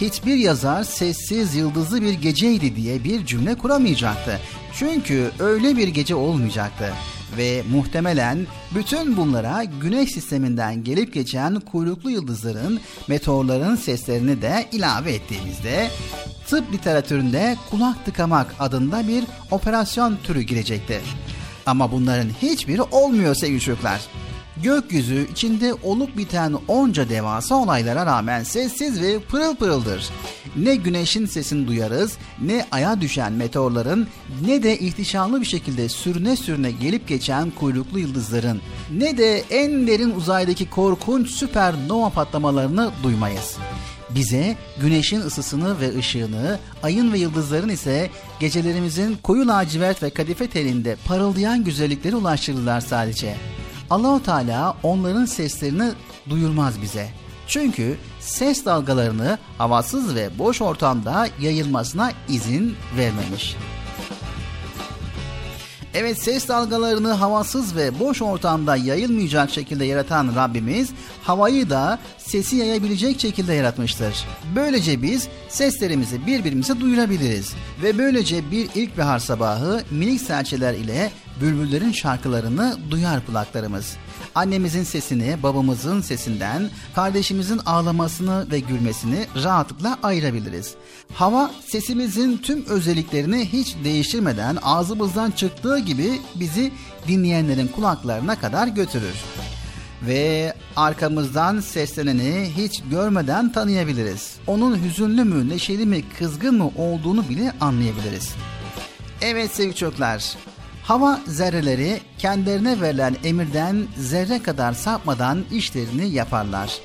Hiçbir yazar sessiz yıldızlı bir geceydi diye bir cümle kuramayacaktı. Çünkü öyle bir gece olmayacaktı. Ve muhtemelen bütün bunlara güneş sisteminden gelip geçen kuyruklu yıldızların, meteorların seslerini de ilave ettiğimizde tıp literatüründe kulak tıkamak adında bir operasyon türü girecekti. Ama bunların hiçbiri olmuyor sevgili çocuklar. Gökyüzü içinde olup biten onca devasa olaylara rağmen sessiz ve pırıl pırıldır. Ne güneşin sesini duyarız, ne aya düşen meteorların, ne de ihtişamlı bir şekilde sürüne sürüne gelip geçen kuyruklu yıldızların, ne de en derin uzaydaki korkunç süpernova patlamalarını duymayız. Bize güneşin ısısını ve ışığını, ayın ve yıldızların ise gecelerimizin koyu lacivert ve kadife telinde parıldayan güzellikleri ulaştırırlar sadece. Allahu Teala onların seslerini duyurmaz bize. Çünkü ses dalgalarını havasız ve boş ortamda yayılmasına izin vermemiş. Evet ses dalgalarını havasız ve boş ortamda yayılmayacak şekilde yaratan Rabbimiz havayı da sesi yayabilecek şekilde yaratmıştır. Böylece biz seslerimizi birbirimize duyurabiliriz ve böylece bir ilkbahar sabahı minik serçeler ile bülbüllerin şarkılarını duyar kulaklarımız. Annemizin sesini babamızın sesinden, kardeşimizin ağlamasını ve gülmesini rahatlıkla ayırabiliriz. Hava sesimizin tüm özelliklerini hiç değiştirmeden ağzımızdan çıktığı gibi bizi dinleyenlerin kulaklarına kadar götürür. Ve arkamızdan sesleneni hiç görmeden tanıyabiliriz. Onun hüzünlü mü, neşeli mi, kızgın mı olduğunu bile anlayabiliriz. Evet sevgili çocuklar, Hava zerreleri kendilerine verilen emirden zerre kadar sapmadan işlerini yaparlar.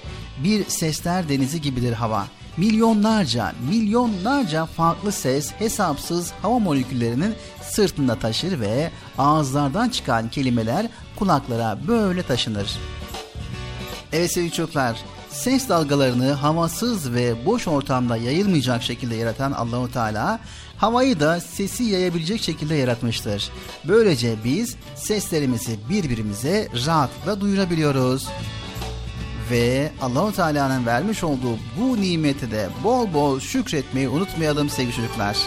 Bir sesler denizi gibidir hava. Milyonlarca, milyonlarca farklı ses hesapsız hava moleküllerinin sırtında taşır ve ağızlardan çıkan kelimeler kulaklara böyle taşınır. Evet sevgili çocuklar, ses dalgalarını havasız ve boş ortamda yayılmayacak şekilde yaratan Allahu Teala havayı da sesi yayabilecek şekilde yaratmıştır. Böylece biz seslerimizi birbirimize rahatlıkla duyurabiliyoruz. Ve Allahu Teala'nın vermiş olduğu bu nimeti de bol bol şükretmeyi unutmayalım sevgili çocuklar.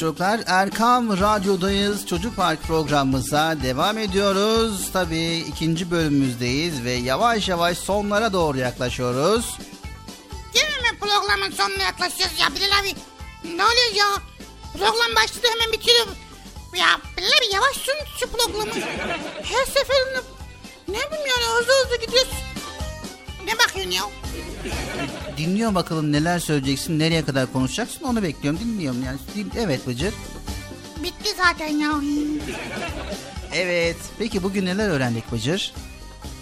Çocuklar Erkam Radyo'dayız. Çocuk Park programımıza devam ediyoruz. Tabii ikinci bölümümüzdeyiz ve yavaş yavaş sonlara doğru yaklaşıyoruz. Değil mi programın sonuna yaklaşıyoruz ya Bilal abi? Ne oluyor ya? Program başladı hemen bitiyor. Ya Bilal abi yavaş sun şu programı. Her seferinde ne bileyim yani hızlı hızlı gidiyorsun. Ne bakıyorsun ya? Dinliyorum bakalım neler söyleyeceksin, nereye kadar konuşacaksın onu bekliyorum. Dinliyorum yani. Evet Bıcır. Bitti zaten ya. Evet. Peki bugün neler öğrendik Bıcır?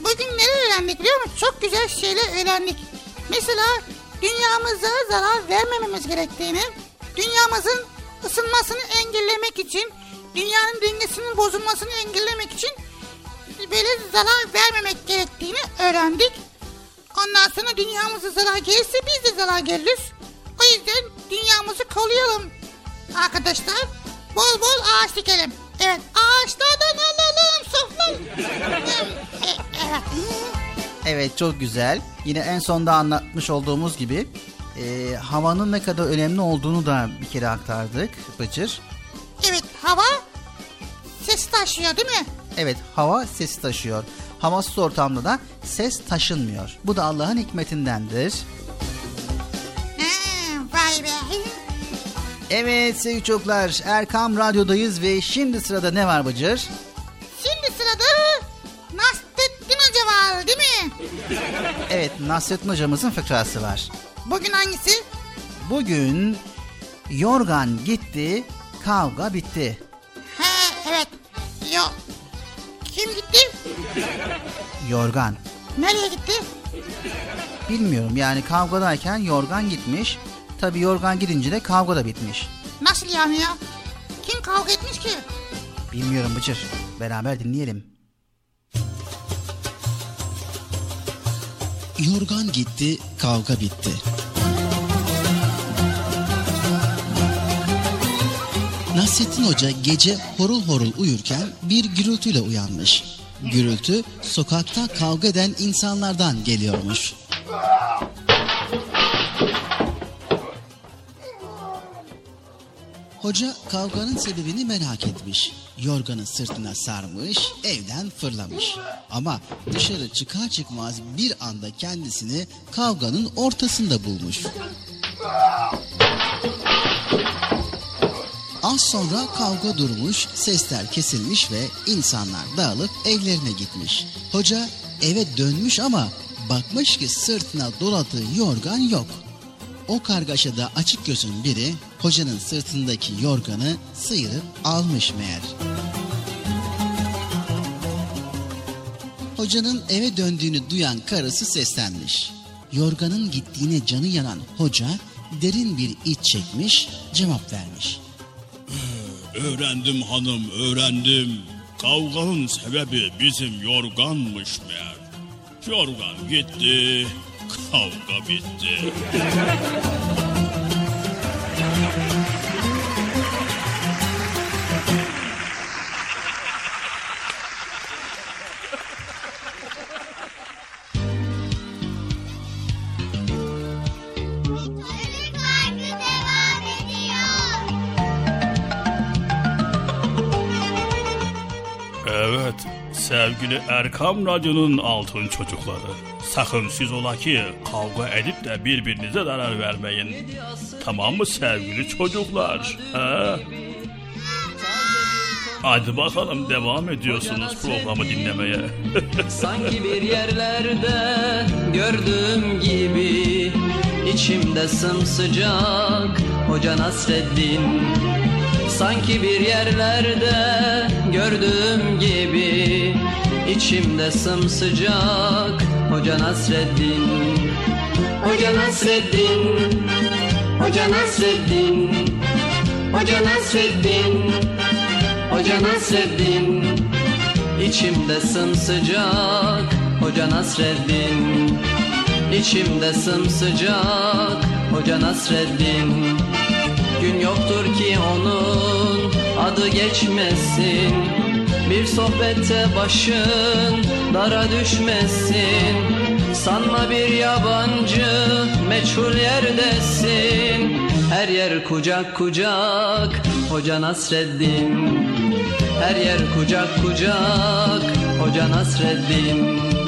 Bugün neler öğrendik biliyor musun? Çok güzel şeyler öğrendik. Mesela dünyamıza zarar vermememiz gerektiğini, dünyamızın ısınmasını engellemek için, dünyanın dengesinin bozulmasını engellemek için böyle zarar vermemek gerektiğini öğrendik. Ondan sonra dünyamıza zarar gelirse biz de zarar geliriz. O yüzden dünyamızı koruyalım. Arkadaşlar bol bol ağaç dikelim. Evet ağaçlardan alalım sofralı. evet. Evet çok güzel. Yine en sonda anlatmış olduğumuz gibi e, havanın ne kadar önemli olduğunu da bir kere aktardık Bıcır. Evet hava ses taşıyor değil mi? Evet hava sesi taşıyor. Havasız ortamda da ses taşınmıyor. Bu da Allah'ın hikmetindendir. Ha, vay be. Evet sevgili çocuklar Erkam Radyo'dayız ve şimdi sırada ne var Bıcır? Şimdi sırada Nasrettin Hoca var değil mi? Evet Nasrettin hocamızın fıkrası var. Bugün hangisi? Bugün yorgan gitti, kavga bitti. Ha evet. Yo. Kim gitti? Yorgan. Nereye gitti? Bilmiyorum yani kavgadayken yorgan gitmiş. Tabi yorgan gidince de kavga da bitmiş. Nasıl yani ya? Kim kavga etmiş ki? Bilmiyorum Bıcır. Beraber dinleyelim. Yorgan gitti, kavga bitti. Nasrettin Hoca gece horul horul uyurken bir gürültüyle uyanmış. Gürültü sokakta kavga eden insanlardan geliyormuş. Hoca kavganın sebebini merak etmiş. Yorganı sırtına sarmış, evden fırlamış. Ama dışarı çıkar çıkmaz bir anda kendisini kavganın ortasında bulmuş. Az sonra kavga durmuş, sesler kesilmiş ve insanlar dağılıp evlerine gitmiş. Hoca eve dönmüş ama bakmış ki sırtına doladığı yorgan yok. O kargaşada açık gözün biri hocanın sırtındaki yorganı sıyırıp almış meğer. Hocanın eve döndüğünü duyan karısı seslenmiş. Yorganın gittiğine canı yanan hoca derin bir iç çekmiş, cevap vermiş. Öğrendim hanım öğrendim. Kavganın sebebi bizim yorganmış meğer. Yorgan gitti, kavga bitti. sevgili Erkam Radyo'nun altın çocukları. Sakın siz ola ki kavga edip de birbirinize zarar vermeyin. Tamam mı sevgili çocuklar? He? Hadi bakalım devam ediyorsunuz programı dinlemeye. Sanki bir yerlerde gördüğüm gibi içimde sımsıcak Hoca Nasreddin Sanki bir yerlerde gördüğüm gibi içimde sımsıcak. Hoca Nasreddin. Hoca Nasreddin. Hoca Nasreddin. Hoca Nasreddin. Hoca Nasreddin. İçimde sımsıcak. Hoca Nasreddin. İçimde sımsıcak. Hoca Nasreddin. Gün yoktur ki onun adı geçmesin Bir sohbette başın dara düşmesin. Sanma bir yabancı meçhul yerdesin. Her yer kucak kucak Hoca Nasreddin. Her yer kucak kucak Hoca Nasreddin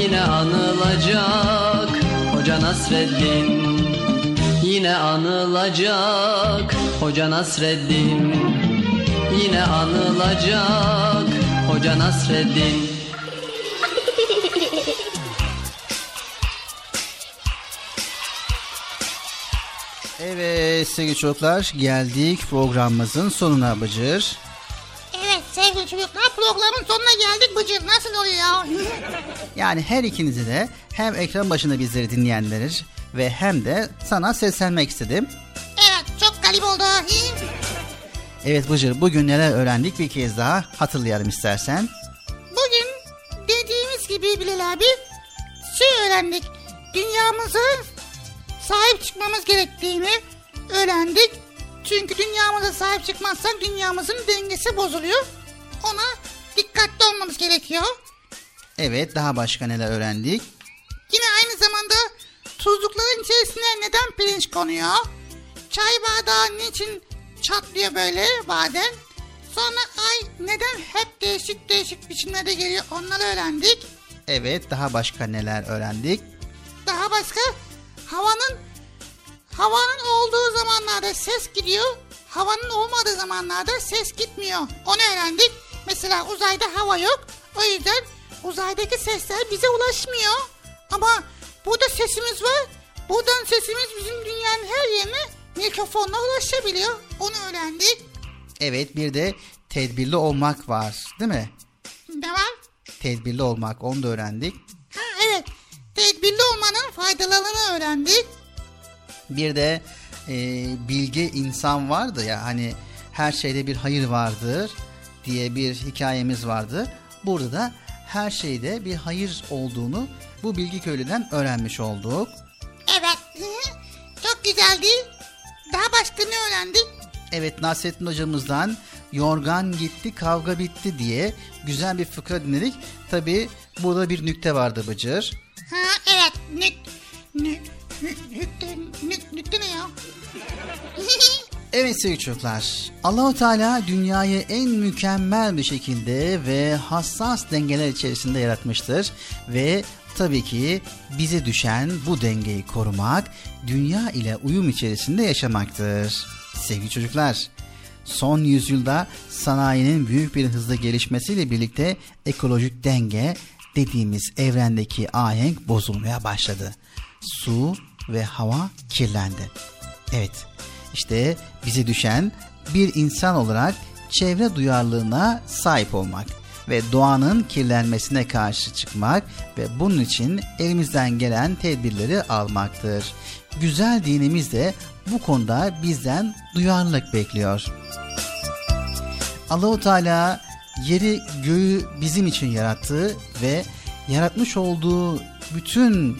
Yine anılacak Hoca Nasreddin. Yine anılacak Hoca Nasreddin. Yine anılacak Hoca Nasreddin. Evet sevgili çocuklar geldik programımızın sonuna Bıcır. Programın sonuna geldik Bıcır. Nasıl oluyor ya? Yani her ikinizi de hem ekran başında bizleri dinleyenler ve hem de sana seslenmek istedim. evet çok galip oldu. Evet Bıcır bugün neler öğrendik bir kez daha hatırlayalım istersen. Bugün dediğimiz gibi Bilal abi şey öğrendik. Dünyamıza sahip çıkmamız gerektiğini öğrendik. Çünkü dünyamıza sahip çıkmazsak dünyamızın dengesi bozuluyor. Ona dikkatli olmamız gerekiyor. Evet daha başka neler öğrendik? Yine aynı zamanda tuzlukların içerisine neden pirinç konuyor? Çay bardağı niçin çatlıyor böyle bazen? Sonra ay neden hep değişik değişik biçimlerde geliyor onları öğrendik. Evet daha başka neler öğrendik? Daha başka havanın havanın olduğu zamanlarda ses gidiyor. Havanın olmadığı zamanlarda ses gitmiyor. Onu öğrendik. Mesela uzayda hava yok. O yüzden uzaydaki sesler bize ulaşmıyor. Ama burada sesimiz var. Buradan sesimiz bizim dünyanın her yerine mikrofonla ulaşabiliyor. Onu öğrendik. Evet bir de tedbirli olmak var değil mi? Ne var? Tedbirli olmak onu da öğrendik. Ha, evet. Tedbirli olmanın faydalarını öğrendik. Bir de e, bilge insan vardı ya hani her şeyde bir hayır vardır diye bir hikayemiz vardı. Burada da her şeyde bir hayır olduğunu bu bilgi köylüden öğrenmiş olduk. Evet. Çok güzeldi. Daha başka ne öğrendik? Evet Nasrettin hocamızdan yorgan gitti kavga bitti diye güzel bir fıkra dinledik. Tabi burada bir nükte vardı Bıcır. Ha evet. Nük, nük, nük, nükte, nük, nükte ne ya? Evet sevgili çocuklar. Allahu Teala dünyayı en mükemmel bir şekilde ve hassas dengeler içerisinde yaratmıştır ve tabii ki bize düşen bu dengeyi korumak, dünya ile uyum içerisinde yaşamaktır. Sevgili çocuklar, son yüzyılda sanayinin büyük bir hızla gelişmesiyle birlikte ekolojik denge dediğimiz evrendeki ahenk bozulmaya başladı. Su ve hava kirlendi. Evet, işte bize düşen bir insan olarak çevre duyarlılığına sahip olmak ve doğanın kirlenmesine karşı çıkmak ve bunun için elimizden gelen tedbirleri almaktır. Güzel dinimiz de bu konuda bizden duyarlılık bekliyor. Allahu Teala yeri göğü bizim için yarattı ve yaratmış olduğu bütün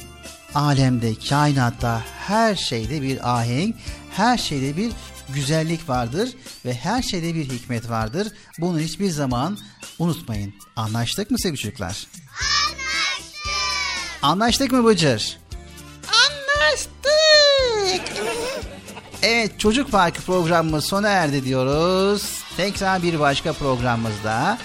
alemde, kainatta her şeyde bir ahenk, her şeyde bir güzellik vardır ve her şeyde bir hikmet vardır. Bunu hiçbir zaman unutmayın. Anlaştık mı sevgili çocuklar? Anlaştık. Anlaştık mı Bıcır? Anlaştık. Evet Çocuk Parkı programımız sona erdi diyoruz. Tekrar bir başka programımızda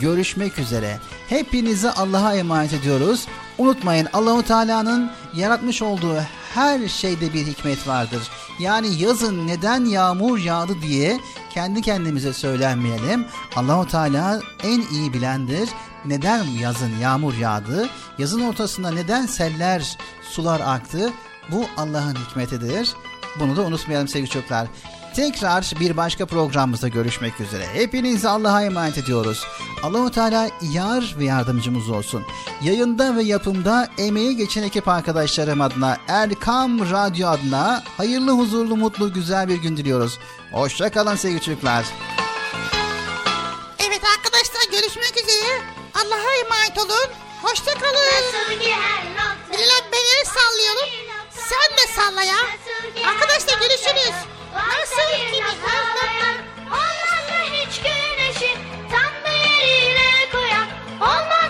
görüşmek üzere. Hepinizi Allah'a emanet ediyoruz. Unutmayın Allahu Teala'nın yaratmış olduğu her şeyde bir hikmet vardır. Yani yazın neden yağmur yağdı diye kendi kendimize söylenmeyelim. Allahu Teala en iyi bilendir. Neden yazın yağmur yağdı? Yazın ortasında neden seller, sular aktı? Bu Allah'ın hikmetidir. Bunu da unutmayalım sevgili çocuklar. Tekrar bir başka programımızda görüşmek üzere. Hepinizi Allah'a emanet ediyoruz. Allahu Teala yar ve yardımcımız olsun. Yayında ve yapımda emeği geçen ekip arkadaşlarım adına Erkam Radyo adına hayırlı, huzurlu, mutlu, güzel bir gün diliyoruz. Hoşça kalın sevgili çocuklar. Evet arkadaşlar görüşmek üzere. Allah'a emanet olun. Hoşça kalın. Bilal ben el sallıyorum. Sen de salla ya. Arkadaşlar görüşürüz. Nasıl ki bir sallayan Olmaz mı hiç güneşi? Tam da yerine koyan Olmaz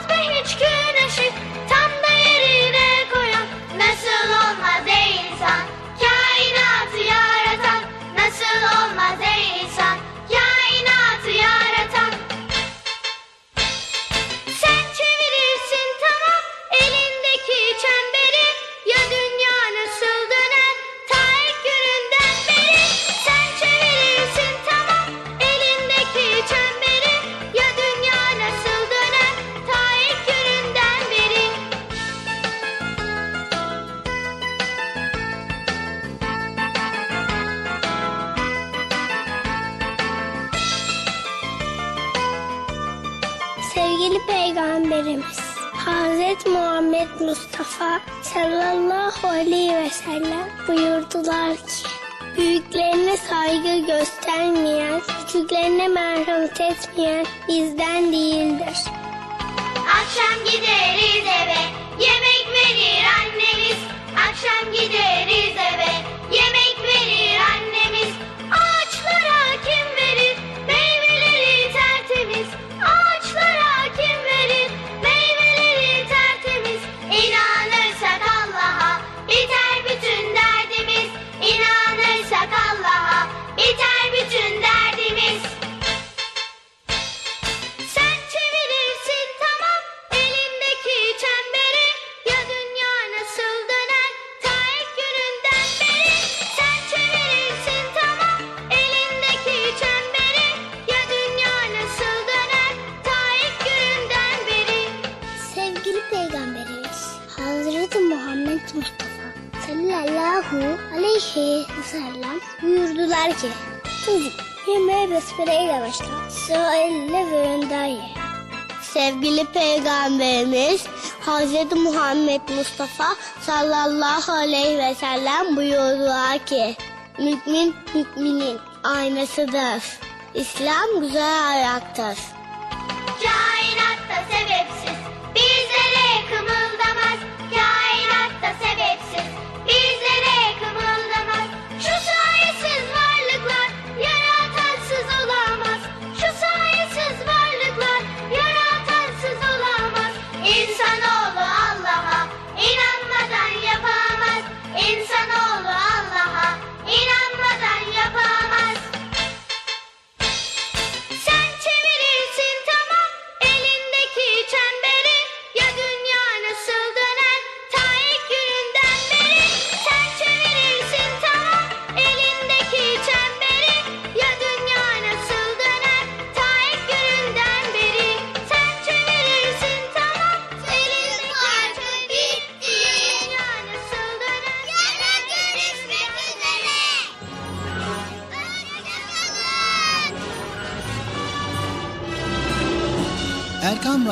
Peygamberimiz Hz. Muhammed Mustafa sallallahu aleyhi ve sellem buyurdular ki Büyüklerine saygı göstermeyen, küçüklerine merhamet etmeyen bizden değildir. Akşam gidelim. besmeleyle başla. Söyle ve. Sevgili Peygamberimiz Hz. Muhammed Mustafa sallallahu aleyhi ve sellem buyurdular ki Mümin müminin aynasıdır. İslam güzel ayaktır.